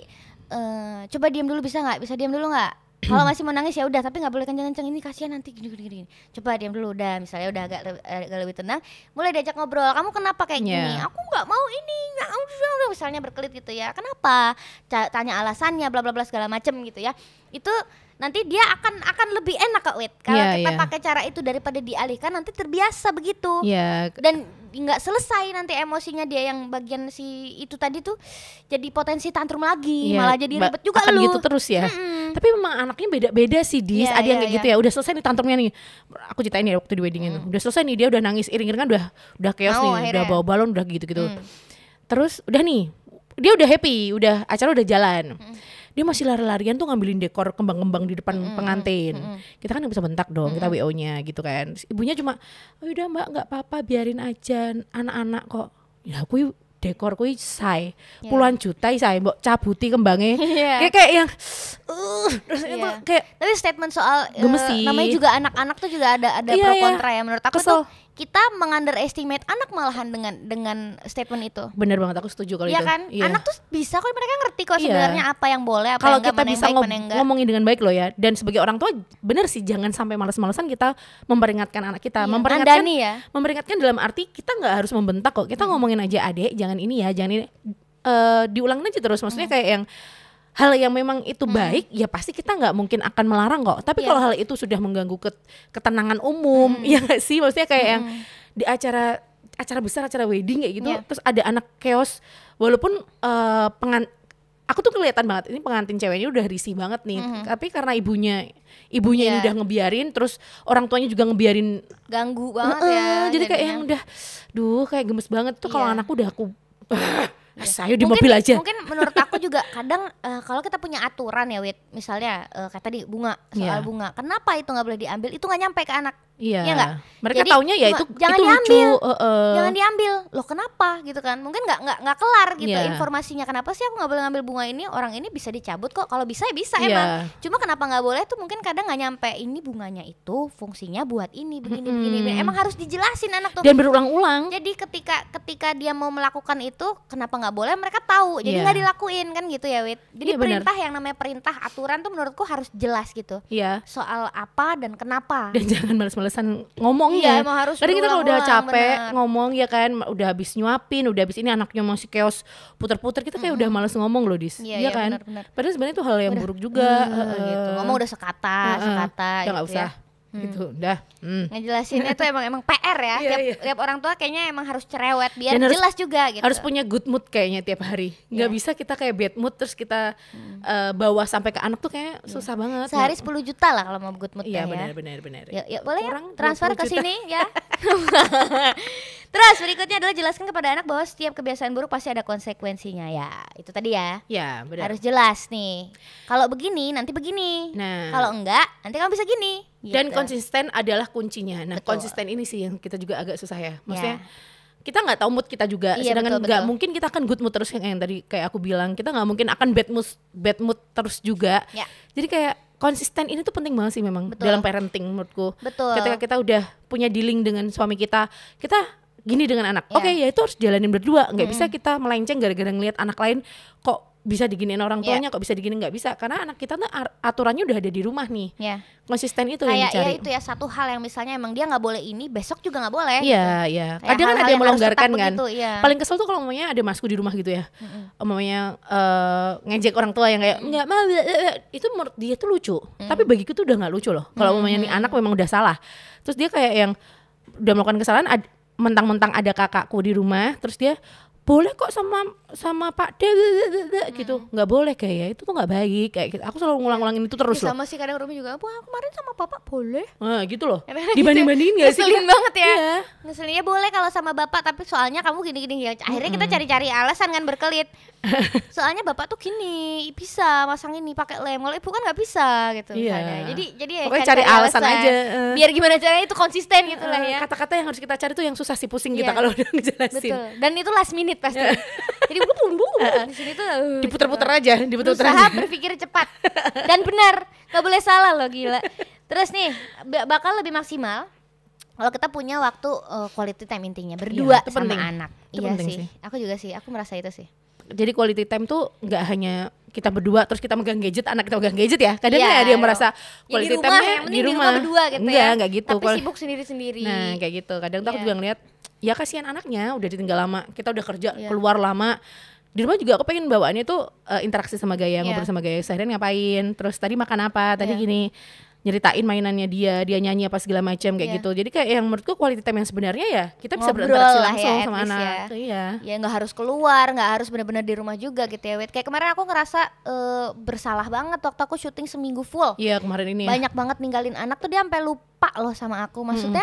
Speaker 2: eh, coba diam dulu bisa nggak? Bisa diam dulu nggak kalau masih mau nangis ya udah tapi nggak boleh kencang-kencang ini kasihan nanti gini gini gini. Coba diam dulu udah. Misalnya udah agak, le- agak lebih tenang mulai diajak ngobrol. Kamu kenapa kayak gini?
Speaker 1: Iya.
Speaker 2: aku nggak mau ini nggak mau misalnya berkelit gitu ya. Kenapa? Tanya alasannya bla bla bla segala macem gitu ya. Itu nanti dia akan akan lebih enak kok wit. Kalau
Speaker 1: Iya,
Speaker 2: kita
Speaker 1: iya.
Speaker 2: pakai cara itu daripada dialihkan nanti terbiasa begitu.
Speaker 1: Iya,
Speaker 2: dan nggak selesai nanti emosinya dia yang bagian si itu tadi tuh jadi potensi tantrum lagi.
Speaker 1: Iya.
Speaker 2: malah jadi ribet juga
Speaker 1: akan
Speaker 2: lu.
Speaker 1: gitu terus ya. Tapi memang anaknya beda-beda sih, Dis.
Speaker 2: Iya,
Speaker 1: Ada yang
Speaker 2: iya,
Speaker 1: kayak gitu
Speaker 2: iya.
Speaker 1: ya. Udah selesai nih tantrumnya nih. Aku ceritain ya waktu di wedding itu. Udah selesai nih dia udah nangis iring-iringan udah udah chaos
Speaker 2: Mau
Speaker 1: nih, udah
Speaker 2: akhirnya.
Speaker 1: bawa balon udah gitu-gitu.
Speaker 2: Mm.
Speaker 1: Terus udah nih, dia udah happy, udah acara udah jalan. Dia masih lari-larian tuh ngambilin dekor kembang-kembang di depan pengantin. Kita kan bisa bentak dong, kita WO-nya gitu kan. Terus ibunya cuma, oh udah mbak nggak apa-apa, biarin aja anak-anak kok. Ya aku dekor kui say
Speaker 2: Ya.
Speaker 1: puluhan juta say mbok cabuti kembangnya
Speaker 2: Iya.
Speaker 1: kayak kayak yang uh, terus itu
Speaker 2: Iya.
Speaker 1: kayak
Speaker 2: tapi statement soal eh,
Speaker 1: Gemes sih.
Speaker 2: namanya juga anak-anak tuh juga ada ada
Speaker 1: Iya,
Speaker 2: pro kontra ya menurut aku
Speaker 1: Kesel.
Speaker 2: tuh kita mengunderestimate anak malahan dengan dengan statement itu.
Speaker 1: Bener banget aku setuju kalau
Speaker 2: Iya
Speaker 1: itu.
Speaker 2: kan?
Speaker 1: Iya.
Speaker 2: anak tuh bisa kok mereka ngerti kok
Speaker 1: Iya.
Speaker 2: sebenarnya apa yang boleh apa
Speaker 1: kalau
Speaker 2: yang enggak
Speaker 1: kita bisa
Speaker 2: baik enggak
Speaker 1: ngomongin dengan baik loh ya dan sebagai orang tua bener sih jangan sampai malas-malasan kita memperingatkan anak kita.
Speaker 2: Iya,
Speaker 1: memperingatkan
Speaker 2: ya.
Speaker 1: memperingatkan dalam arti kita nggak harus membentak kok kita ngomongin aja adek jangan ini ya jangan ini. Eh, diulangin aja terus maksudnya kayak yang hal yang memang itu baik ya pasti kita nggak mungkin akan melarang kok. Tapi
Speaker 2: Iya.
Speaker 1: kalau hal itu sudah mengganggu ket- ketenangan umum ya nggak sih? Maksudnya kayak yang di acara acara besar acara wedding kayak gitu
Speaker 2: Iya.
Speaker 1: terus ada anak chaos. Walaupun eh, pengan aku tuh kelihatan banget ini pengantin ceweknya udah risih banget nih. Tapi karena ibunya ibunya ini
Speaker 2: Iya.
Speaker 1: udah ngebiarin terus orang tuanya juga ngebiarin
Speaker 2: ganggu banget ya
Speaker 1: jadi kayak yang udah duh kayak gemes banget. Tuh kalau
Speaker 2: Iya.
Speaker 1: anakku udah aku saya di
Speaker 2: mungkin,
Speaker 1: mobil aja.
Speaker 2: Mungkin menurut aku juga kadang eh, kalau kita punya aturan ya, Wit, misalnya eh, kayak tadi bunga soal
Speaker 1: Iya.
Speaker 2: bunga, kenapa itu nggak boleh diambil? Itu nggak nyampe ke anak.
Speaker 1: Iya
Speaker 2: Iya nggak?
Speaker 1: mereka
Speaker 2: Jadi,
Speaker 1: taunya ya itu
Speaker 2: jangan
Speaker 1: itu lucu
Speaker 2: diambil.
Speaker 1: heeh.
Speaker 2: Jangan diambil. Loh kenapa gitu kan? Mungkin nggak nggak nggak kelar gitu
Speaker 1: Iya.
Speaker 2: informasinya. Kenapa sih aku nggak boleh ngambil bunga ini? Orang ini bisa dicabut kok. Kalau bisa ya bisa
Speaker 1: Iya.
Speaker 2: emang. Cuma kenapa nggak boleh tuh mungkin kadang nggak nyampe. Ini bunganya itu fungsinya buat ini begini begini. begini. Emang harus dijelasin anak tuh.
Speaker 1: dan berulang-ulang
Speaker 2: Jadi ketika ketika dia mau melakukan itu, kenapa nggak boleh? Mereka tahu, jadi
Speaker 1: Iya.
Speaker 2: nggak dilakuin kan gitu ya, Wit. Jadi
Speaker 1: Iya, benar.
Speaker 2: perintah yang namanya perintah aturan tuh menurutku harus jelas gitu.
Speaker 1: Iya
Speaker 2: Soal apa dan kenapa.
Speaker 1: dan jangan males-malesan ngomongnya
Speaker 2: Iya, emang harus
Speaker 1: Kadang kita kalau udah capek
Speaker 2: bener.
Speaker 1: ngomong ya kan udah habis nyuapin udah habis ini anaknya masih chaos puter-puter kita kayak udah males ngomong loh dis
Speaker 2: Iya,
Speaker 1: Iya
Speaker 2: iya,
Speaker 1: kan
Speaker 2: benar-benar.
Speaker 1: padahal sebenarnya itu hal yang
Speaker 2: Udah.
Speaker 1: buruk juga
Speaker 2: Eh,
Speaker 1: heeh.
Speaker 2: gitu. Ngomong udah sekata,
Speaker 1: Heeh.
Speaker 2: sekata
Speaker 1: udah
Speaker 2: gitu
Speaker 1: nggak usah
Speaker 2: ya.
Speaker 1: Gitu udah hmm.
Speaker 2: Ngejelasinnya itu emang emang PR ya.
Speaker 1: Iya,
Speaker 2: tiap,
Speaker 1: iya.
Speaker 2: tiap orang tua kayaknya emang harus cerewet biar
Speaker 1: Dan harus-
Speaker 2: jelas juga gitu.
Speaker 1: harus punya good mood kayaknya tiap hari nggak
Speaker 2: Iya.
Speaker 1: bisa kita kayak bad mood terus kita eh, bawa sampai ke anak tuh kayak susah banget
Speaker 2: Sehari 10 juta lah kalau mau good mood
Speaker 1: iya
Speaker 2: ya.
Speaker 1: benar benar benar
Speaker 2: Ya, ya boleh ya transfer
Speaker 1: 20
Speaker 2: ke sini ya. Terus berikutnya adalah jelaskan kepada anak bahwa setiap kebiasaan buruk pasti ada konsekuensinya ya. Itu tadi ya.
Speaker 1: Ya, benar.
Speaker 2: Harus jelas nih. Kalau begini nanti begini.
Speaker 1: Nah.
Speaker 2: Kalau enggak nanti kamu bisa gini.
Speaker 1: Dan
Speaker 2: Gitu.
Speaker 1: konsisten adalah kuncinya. Nah,
Speaker 2: Betul.
Speaker 1: konsisten ini sih yang kita juga agak susah ya. Maksudnya
Speaker 2: Ya.
Speaker 1: kita nggak tahu mood kita juga.
Speaker 2: Iya,
Speaker 1: Sedangkan nggak mungkin kita akan good mood terus yang, yang tadi kayak aku bilang. Kita nggak mungkin akan bad mood bad mood terus juga.
Speaker 2: Ya.
Speaker 1: Jadi kayak konsisten ini tuh penting banget sih memang
Speaker 2: Betul.
Speaker 1: dalam parenting menurutku.
Speaker 2: Betul.
Speaker 1: Ketika kita udah punya dealing dengan suami kita, kita gini dengan anak.
Speaker 2: Ya.
Speaker 1: Oke, ya itu harus jalanin berdua. Nggak bisa kita melenceng gara-gara ngelihat anak lain kok bisa diginiin orang
Speaker 2: Ya.
Speaker 1: tuanya, kok bisa diginiin nggak bisa. Karena anak kita tuh aturannya udah ada di rumah nih.
Speaker 2: Ya.
Speaker 1: Konsisten itu yang
Speaker 2: Kayak
Speaker 1: dicari.
Speaker 2: ya itu ya satu hal yang misalnya emang dia nggak boleh ini, besok juga nggak boleh.
Speaker 1: Iya, iya.
Speaker 2: Kayak
Speaker 1: Kadang kan ada yang
Speaker 2: yang
Speaker 1: melonggarkan kan.
Speaker 2: begitu, iya.
Speaker 1: Paling kesel tuh kalau mamanya ada masku di rumah gitu ya. Mamanya eh, ngejek orang tua yang kayak nggak mau itu menurut dia tuh lucu. Tapi bagiku tuh udah nggak lucu loh. Kalau mamanya nih anak memang udah salah. Terus dia kayak yang udah melakukan kesalahan ad- mentang-mentang ada kakakku di rumah, terus dia boleh kok sama sama Pak D gitu nggak boleh kayak itu tuh nggak baik kayak gitu. aku selalu ngulang-ngulangin itu terus
Speaker 2: Ya,
Speaker 1: loh
Speaker 2: sama sih kadang Rumi juga, wah kemarin sama bapak boleh.
Speaker 1: nah, gitu loh
Speaker 2: Kadang-kadang
Speaker 1: dibanding-bandingin
Speaker 2: gitu.
Speaker 1: sih
Speaker 2: Ngeselin banget ya.
Speaker 1: Iya.
Speaker 2: Ngeselinnya boleh kalau sama bapak tapi soalnya kamu gini-gini ya. Akhirnya kita cari-cari alasan kan berkelit. soalnya bapak tuh gini bisa masang ini pakai lem. Kalau ibu kan nggak bisa gitu.
Speaker 1: Iya.
Speaker 2: misalnya. Jadi jadi ya
Speaker 1: Pokoknya cari alasan aja, eh.
Speaker 2: Biar gimana caranya itu konsisten gitu lah
Speaker 1: Eh,
Speaker 2: ya.
Speaker 1: kata-kata yang harus kita cari tuh yang susah sih pusing kita
Speaker 2: Iya.
Speaker 1: kalau udah ngejelasin
Speaker 2: Betul. Dan itu last minute pasti. Jadi bulu bulu di sini tuh uh,
Speaker 1: diputer-puter aja diputer-puter aja.
Speaker 2: berpikir cepat. Dan benar nggak boleh salah loh gila. Terus nih ba- bakal lebih maksimal kalau kita punya waktu uh, quality time intinya berdua
Speaker 1: itu
Speaker 2: sama
Speaker 1: penting.
Speaker 2: anak.
Speaker 1: Itu
Speaker 2: iya
Speaker 1: penting
Speaker 2: sih.
Speaker 1: sih.
Speaker 2: aku juga sih aku merasa itu sih.
Speaker 1: Jadi quality time tuh nggak hanya kita berdua terus kita megang gadget anak kita megang gadget ya. Kadang
Speaker 2: Iya,
Speaker 1: kan ada yang merasa
Speaker 2: ya di
Speaker 1: quality
Speaker 2: rumah
Speaker 1: time-nya
Speaker 2: yang di rumah. berdua gitu
Speaker 1: enggak
Speaker 2: ya.
Speaker 1: enggak gitu
Speaker 2: tapi sibuk sendiri-sendiri.
Speaker 1: Nah kayak gitu. Kadang tuh aku
Speaker 2: Iya.
Speaker 1: juga ngeliat ya kasihan anaknya udah ditinggal lama kita udah kerja
Speaker 2: Iya.
Speaker 1: keluar lama di rumah juga aku pengen bawaannya tuh eh, interaksi sama Gaya
Speaker 2: Iya.
Speaker 1: ngobrol sama Gaya seharian ngapain terus tadi makan apa tadi
Speaker 2: Iya.
Speaker 1: gini nyeritain mainannya dia dia nyanyi apa segala macam kayak
Speaker 2: Iya.
Speaker 1: gitu jadi kayak yang menurutku quality time yang sebenarnya ya kita bisa
Speaker 2: Ngobrol
Speaker 1: berinteraksi
Speaker 2: lah
Speaker 1: langsung
Speaker 2: ya,
Speaker 1: sama anak
Speaker 2: ya.
Speaker 1: iya
Speaker 2: ya nggak harus keluar nggak harus benar-benar di rumah juga gitu ya Wit. kayak kemarin aku ngerasa eh, bersalah banget waktu aku syuting seminggu full
Speaker 1: iya kemarin ini ya
Speaker 2: banyak banget ninggalin anak tuh dia sampai lupa loh sama aku maksudnya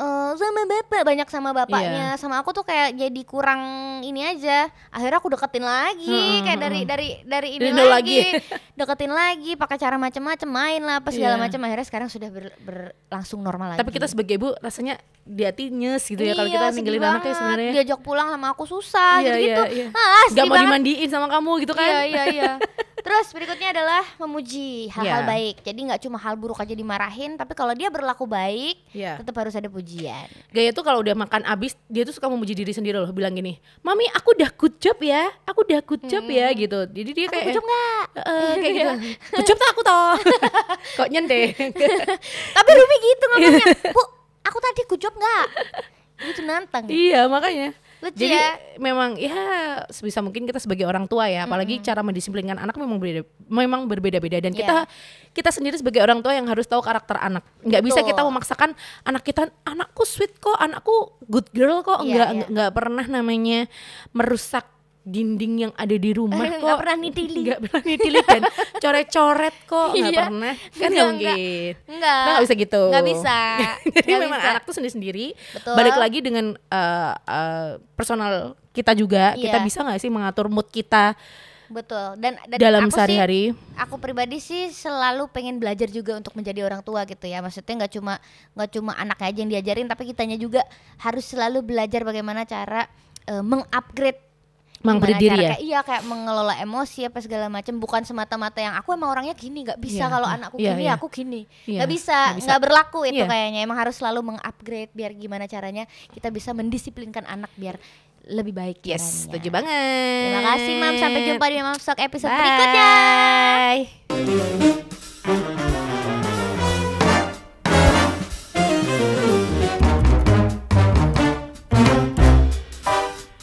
Speaker 2: eh, sama bapak banyak sama bapaknya. Sama aku tuh kayak jadi kurang ini aja. Akhirnya aku deketin lagi.
Speaker 1: Mm-mm,
Speaker 2: kayak dari dari dari ini lagi,
Speaker 1: lagi.
Speaker 2: deketin lagi pakai cara macam-macam main lah apa segala
Speaker 1: Iya.
Speaker 2: macam akhirnya sekarang sudah ber- berlangsung normal lagi.
Speaker 1: Tapi kita sebagai ibu rasanya di hati nyes gitu ya kalau
Speaker 2: Iya,
Speaker 1: kita ninggalin anaknya sebenarnya.
Speaker 2: diajak pulang sama aku susah
Speaker 1: Iya,
Speaker 2: gitu-gitu.
Speaker 1: iya, iya.
Speaker 2: ah sedih
Speaker 1: mau
Speaker 2: banget.
Speaker 1: dimandiin sama kamu gitu kan.
Speaker 2: Iya iya iya. Terus berikutnya adalah memuji hal-hal
Speaker 1: Iya.
Speaker 2: baik. Jadi nggak cuma hal buruk aja dimarahin, tapi kalau dia berlaku baik,
Speaker 1: Iya.
Speaker 2: tetap harus ada pujian.
Speaker 1: Gaya tuh kalau udah makan abis dia tuh suka memuji diri sendiri loh bilang gini mami aku udah good job ya aku udah good job ya gitu jadi dia kayak
Speaker 2: Good job nggak?
Speaker 1: "Eh, kayak gitu good job tuh aku toh kok nyendeng
Speaker 2: Tapi Rumi gitu ngomongnya. Bu, aku tadi good job nggak? Gitu nantang.
Speaker 1: iya makanya
Speaker 2: Lucu
Speaker 1: jadi
Speaker 2: ya.
Speaker 1: memang ya sebisa mungkin kita sebagai orang tua ya apalagi cara mendisiplinkan anak memang berbeda memang berbeda-beda dan kita
Speaker 2: Iya.
Speaker 1: kita sendiri sebagai orang tua yang harus tahu karakter anak nggak bisa kita memaksakan anak kita anakku sweet kok anakku good girl kok
Speaker 2: Iya,
Speaker 1: nggak
Speaker 2: iya.
Speaker 1: nggak pernah namanya merusak dinding yang ada di rumah
Speaker 2: Nggak
Speaker 1: kok
Speaker 2: pernah nitili.
Speaker 1: nggak pernah nitili dan coret-coret kok nggak
Speaker 2: Iya.
Speaker 1: pernah kan
Speaker 2: Nggak,
Speaker 1: nggak
Speaker 2: nggak.
Speaker 1: mungkin
Speaker 2: Enggak.
Speaker 1: Kita nggak bisa gitu
Speaker 2: Nggak bisa.
Speaker 1: jadi
Speaker 2: Nggak
Speaker 1: memang
Speaker 2: bisa.
Speaker 1: anak tuh sendiri-sendiri
Speaker 2: Betul.
Speaker 1: balik lagi dengan eh, eh, personal kita juga kita
Speaker 2: Iya.
Speaker 1: bisa nggak sih mengatur mood kita
Speaker 2: Betul. Dan, dan
Speaker 1: dalam sehari-hari
Speaker 2: aku pribadi sih selalu pengen belajar juga untuk menjadi orang tua gitu ya maksudnya nggak cuma nggak cuma anaknya aja yang diajarin tapi kitanya juga harus selalu belajar bagaimana cara eh, mengupgrade
Speaker 1: mengupgrade
Speaker 2: gimana
Speaker 1: diri
Speaker 2: cara
Speaker 1: ya
Speaker 2: kayak- iya kayak mengelola emosi apa segala macam bukan semata-mata yang aku emang orangnya gini nggak bisa
Speaker 1: Iya,
Speaker 2: kalau
Speaker 1: iya,
Speaker 2: anakku
Speaker 1: iya,
Speaker 2: gini
Speaker 1: iya.
Speaker 2: aku gini
Speaker 1: Iya,
Speaker 2: nggak bisa
Speaker 1: nggak bisa.
Speaker 2: nggak berlaku itu
Speaker 1: Iya.
Speaker 2: kayaknya emang harus selalu mengupgrade biar gimana caranya kita bisa mendisiplinkan anak biar lebih baik
Speaker 1: yes
Speaker 2: caranya.
Speaker 1: setuju banget
Speaker 2: terima kasih mam sampai jumpa di mam episode
Speaker 1: Bye.
Speaker 2: berikutnya